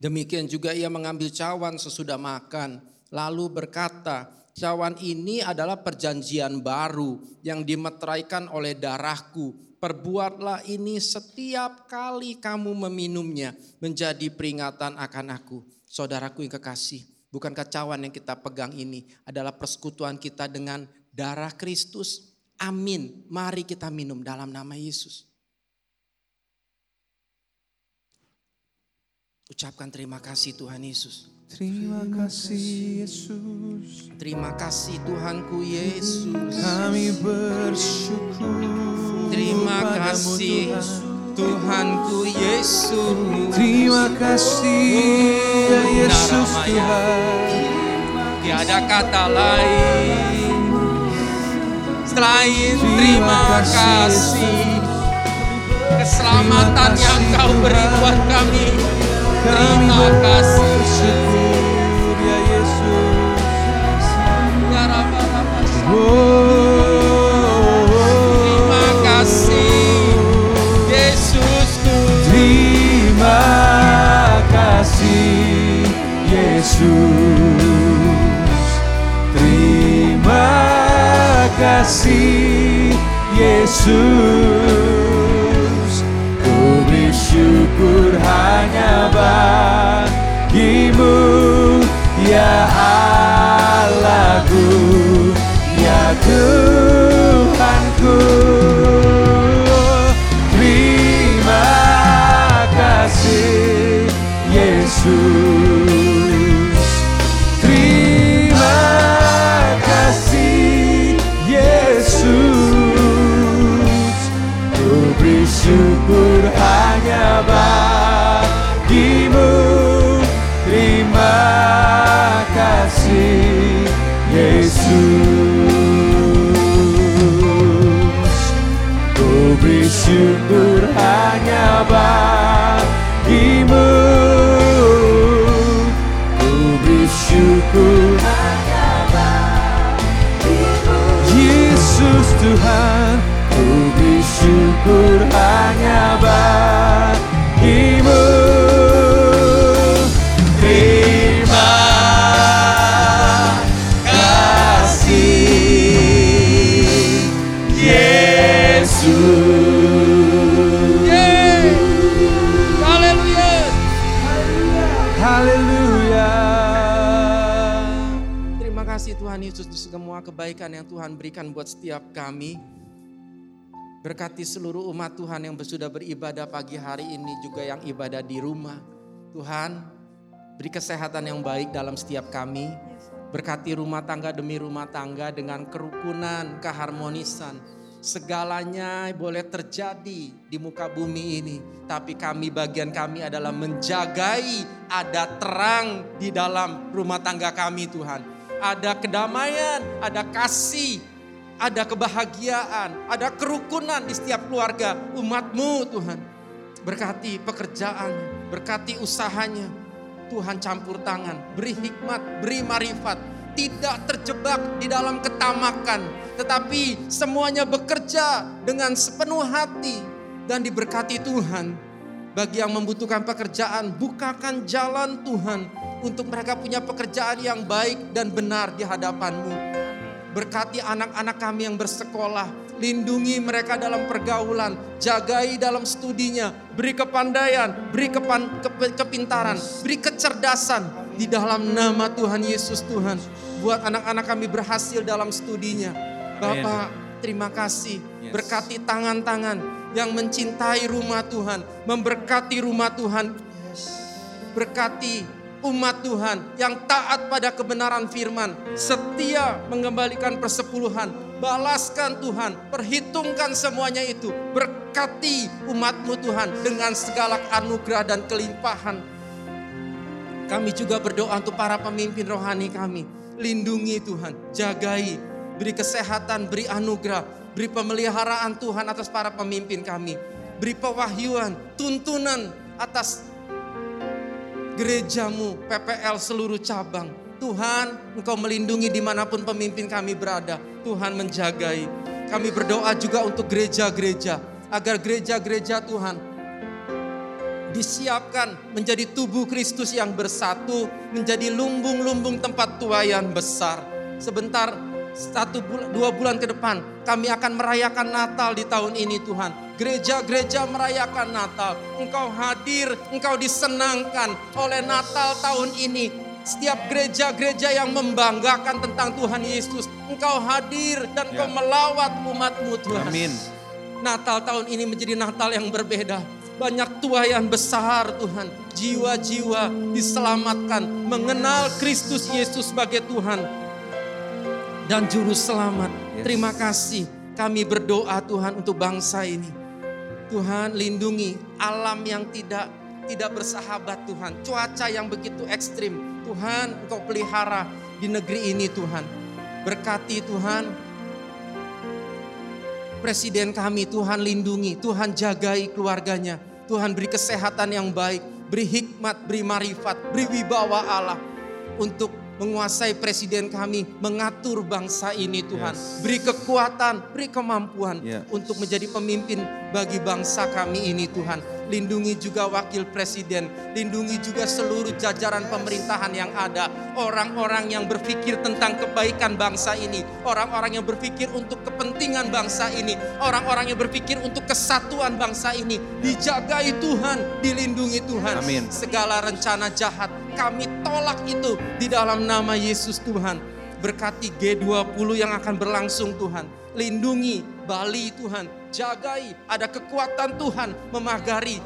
Demikian juga ia mengambil cawan sesudah makan, lalu berkata, cawan ini adalah perjanjian baru yang dimeteraikan oleh darahku. Perbuatlah ini setiap kali kamu meminumnya menjadi peringatan akan aku. Saudaraku yang kekasih, bukankah cawan yang kita pegang ini adalah persekutuan kita dengan darah Kristus? Amin. Mari kita minum dalam nama Yesus. Ucapkan terima kasih Tuhan Yesus. Terima kasih Yesus. Terima kasih Tuhanku Yesus. Kami bersyukur. Terima kasih Tuhan. Tuhanku Yesus. Terima kasih ya Yesus. Tuhan. Tiada kata lain selain Terima kasih. Keselamatan yang kau beri buat kami. Terima kasih. bersyukur ya Yesus. Oh, Terima kasih Yesusku. Terima kasih Yesus Terima kasih Yesus bersyukur hanya bagimu Ya Allahku setiap kami. Berkati seluruh umat Tuhan yang sudah beribadah pagi hari ini juga yang ibadah di rumah. Tuhan, beri kesehatan yang baik dalam setiap kami. Berkati rumah tangga demi rumah tangga dengan kerukunan, keharmonisan. Segalanya boleh terjadi di muka bumi ini. Tapi kami bagian kami adalah menjagai ada terang di dalam rumah tangga kami Tuhan. Ada kedamaian, ada kasih, ada kebahagiaan, ada kerukunan di setiap keluarga umatmu Tuhan. Berkati pekerjaannya, berkati usahanya. Tuhan campur tangan, beri hikmat, beri marifat. Tidak terjebak di dalam ketamakan. Tetapi semuanya bekerja dengan sepenuh hati. Dan diberkati Tuhan. Bagi yang membutuhkan pekerjaan, bukakan jalan Tuhan untuk mereka punya pekerjaan yang baik dan benar di hadapan-Mu. Berkati anak-anak kami yang bersekolah, lindungi mereka dalam pergaulan, jagai dalam studinya, beri kepandaian, beri kepan, ke, kepintaran, beri kecerdasan. Di dalam nama Tuhan Yesus Tuhan. Buat anak-anak kami berhasil dalam studinya. Bapak, terima kasih. Berkati tangan-tangan yang mencintai rumah Tuhan, memberkati rumah Tuhan. Berkati umat Tuhan yang taat pada kebenaran firman, setia mengembalikan persepuluhan, balaskan Tuhan, perhitungkan semuanya itu, berkati umatmu Tuhan dengan segala anugerah dan kelimpahan. Kami juga berdoa untuk para pemimpin rohani kami, lindungi Tuhan, jagai, beri kesehatan, beri anugerah, Beri pemeliharaan Tuhan atas para pemimpin kami. Beri pewahyuan, tuntunan atas gerejamu, PPL seluruh cabang. Tuhan, Engkau melindungi di mana pun pemimpin kami berada. Tuhan menjagai. Kami berdoa juga untuk gereja-gereja. Agar gereja-gereja Tuhan disiapkan menjadi tubuh Kristus yang bersatu. Menjadi lumbung-lumbung tempat tuayan besar. Sebentar satu bulan, dua bulan ke depan kami akan merayakan Natal di tahun ini Tuhan. Gereja-gereja merayakan Natal. Engkau hadir, engkau disenangkan oleh Natal tahun ini. Setiap gereja-gereja yang membanggakan tentang Tuhan Yesus. Engkau hadir dan ya. engkau melawat umatmu Tuhan. Amin. Natal tahun ini menjadi Natal yang berbeda. Banyak tuayan besar Tuhan. Jiwa-jiwa diselamatkan. Mengenal Kristus Yesus sebagai Tuhan dan juru selamat. Yes. Terima kasih kami berdoa Tuhan untuk bangsa ini. Tuhan lindungi alam yang tidak tidak bersahabat Tuhan. Cuaca yang begitu ekstrim. Tuhan engkau pelihara di negeri ini Tuhan. Berkati Tuhan. Presiden kami Tuhan lindungi. Tuhan jagai keluarganya. Tuhan beri kesehatan yang baik. Beri hikmat, beri marifat, beri wibawa Allah. Untuk menguasai presiden kami, mengatur bangsa ini Tuhan. Yes. Beri kekuatan, beri kemampuan yeah. untuk menjadi pemimpin bagi bangsa kami ini Tuhan. Lindungi juga wakil presiden, lindungi juga seluruh jajaran pemerintahan yang ada. Orang-orang yang berpikir tentang kebaikan bangsa ini, orang-orang yang berpikir untuk kepentingan bangsa ini, orang-orang yang berpikir untuk kesatuan bangsa ini. Dijagai Tuhan, dilindungi Tuhan. Amin. Segala rencana jahat kami tolak itu di dalam nama Yesus Tuhan. Berkati G20 yang akan berlangsung Tuhan. Lindungi Bali Tuhan. Jagai ada kekuatan Tuhan memagari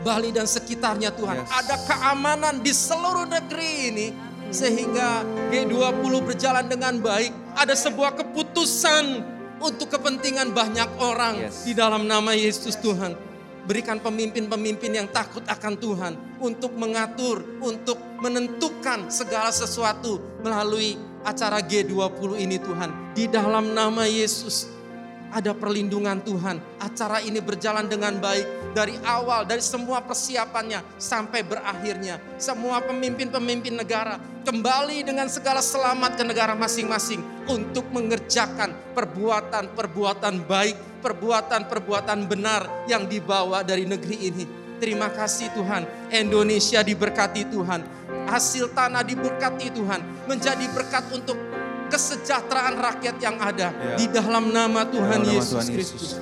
Bali dan sekitarnya Tuhan. Yes. Ada keamanan di seluruh negeri ini. Sehingga G20 berjalan dengan baik. Ada sebuah keputusan untuk kepentingan banyak orang yes. di dalam nama Yesus Tuhan. Berikan pemimpin-pemimpin yang takut akan Tuhan untuk mengatur, untuk menentukan segala sesuatu melalui acara G20 ini Tuhan. Di dalam nama Yesus ada perlindungan Tuhan. Acara ini berjalan dengan baik dari awal, dari semua persiapannya sampai berakhirnya. Semua pemimpin-pemimpin negara kembali dengan segala selamat ke negara masing-masing untuk mengerjakan perbuatan-perbuatan baik perbuatan-perbuatan benar yang dibawa dari negeri ini. Terima kasih Tuhan, Indonesia diberkati Tuhan, hasil tanah diberkati Tuhan, menjadi berkat untuk kesejahteraan rakyat yang ada ya. di dalam nama Tuhan dalam Yesus Kristus.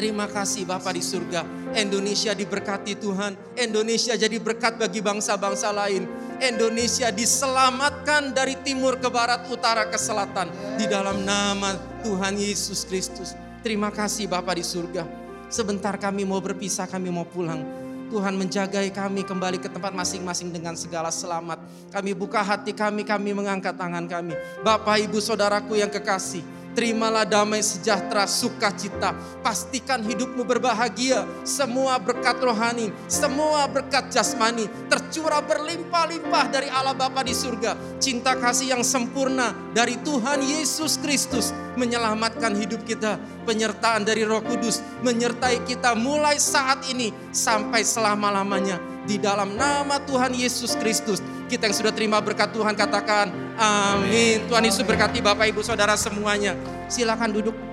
Terima kasih Bapak di surga. Indonesia diberkati Tuhan. Indonesia jadi berkat bagi bangsa-bangsa lain. Indonesia diselamatkan dari timur ke barat, utara ke selatan. Di dalam nama Tuhan Yesus Kristus. Terima kasih Bapak di surga. Sebentar kami mau berpisah, kami mau pulang. Tuhan menjagai kami kembali ke tempat masing-masing dengan segala selamat. Kami buka hati kami, kami mengangkat tangan kami. Bapak, Ibu, Saudaraku yang kekasih, Terimalah damai sejahtera, sukacita. Pastikan hidupmu berbahagia. Semua berkat rohani, semua berkat jasmani tercurah berlimpah-limpah dari Allah Bapa di surga. Cinta kasih yang sempurna dari Tuhan Yesus Kristus menyelamatkan hidup kita. Penyertaan dari Roh Kudus menyertai kita mulai saat ini sampai selama-lamanya di dalam nama Tuhan Yesus Kristus. Kita yang sudah terima berkat Tuhan katakan amin. Tuhan Yesus berkati Bapak Ibu Saudara semuanya. Silakan duduk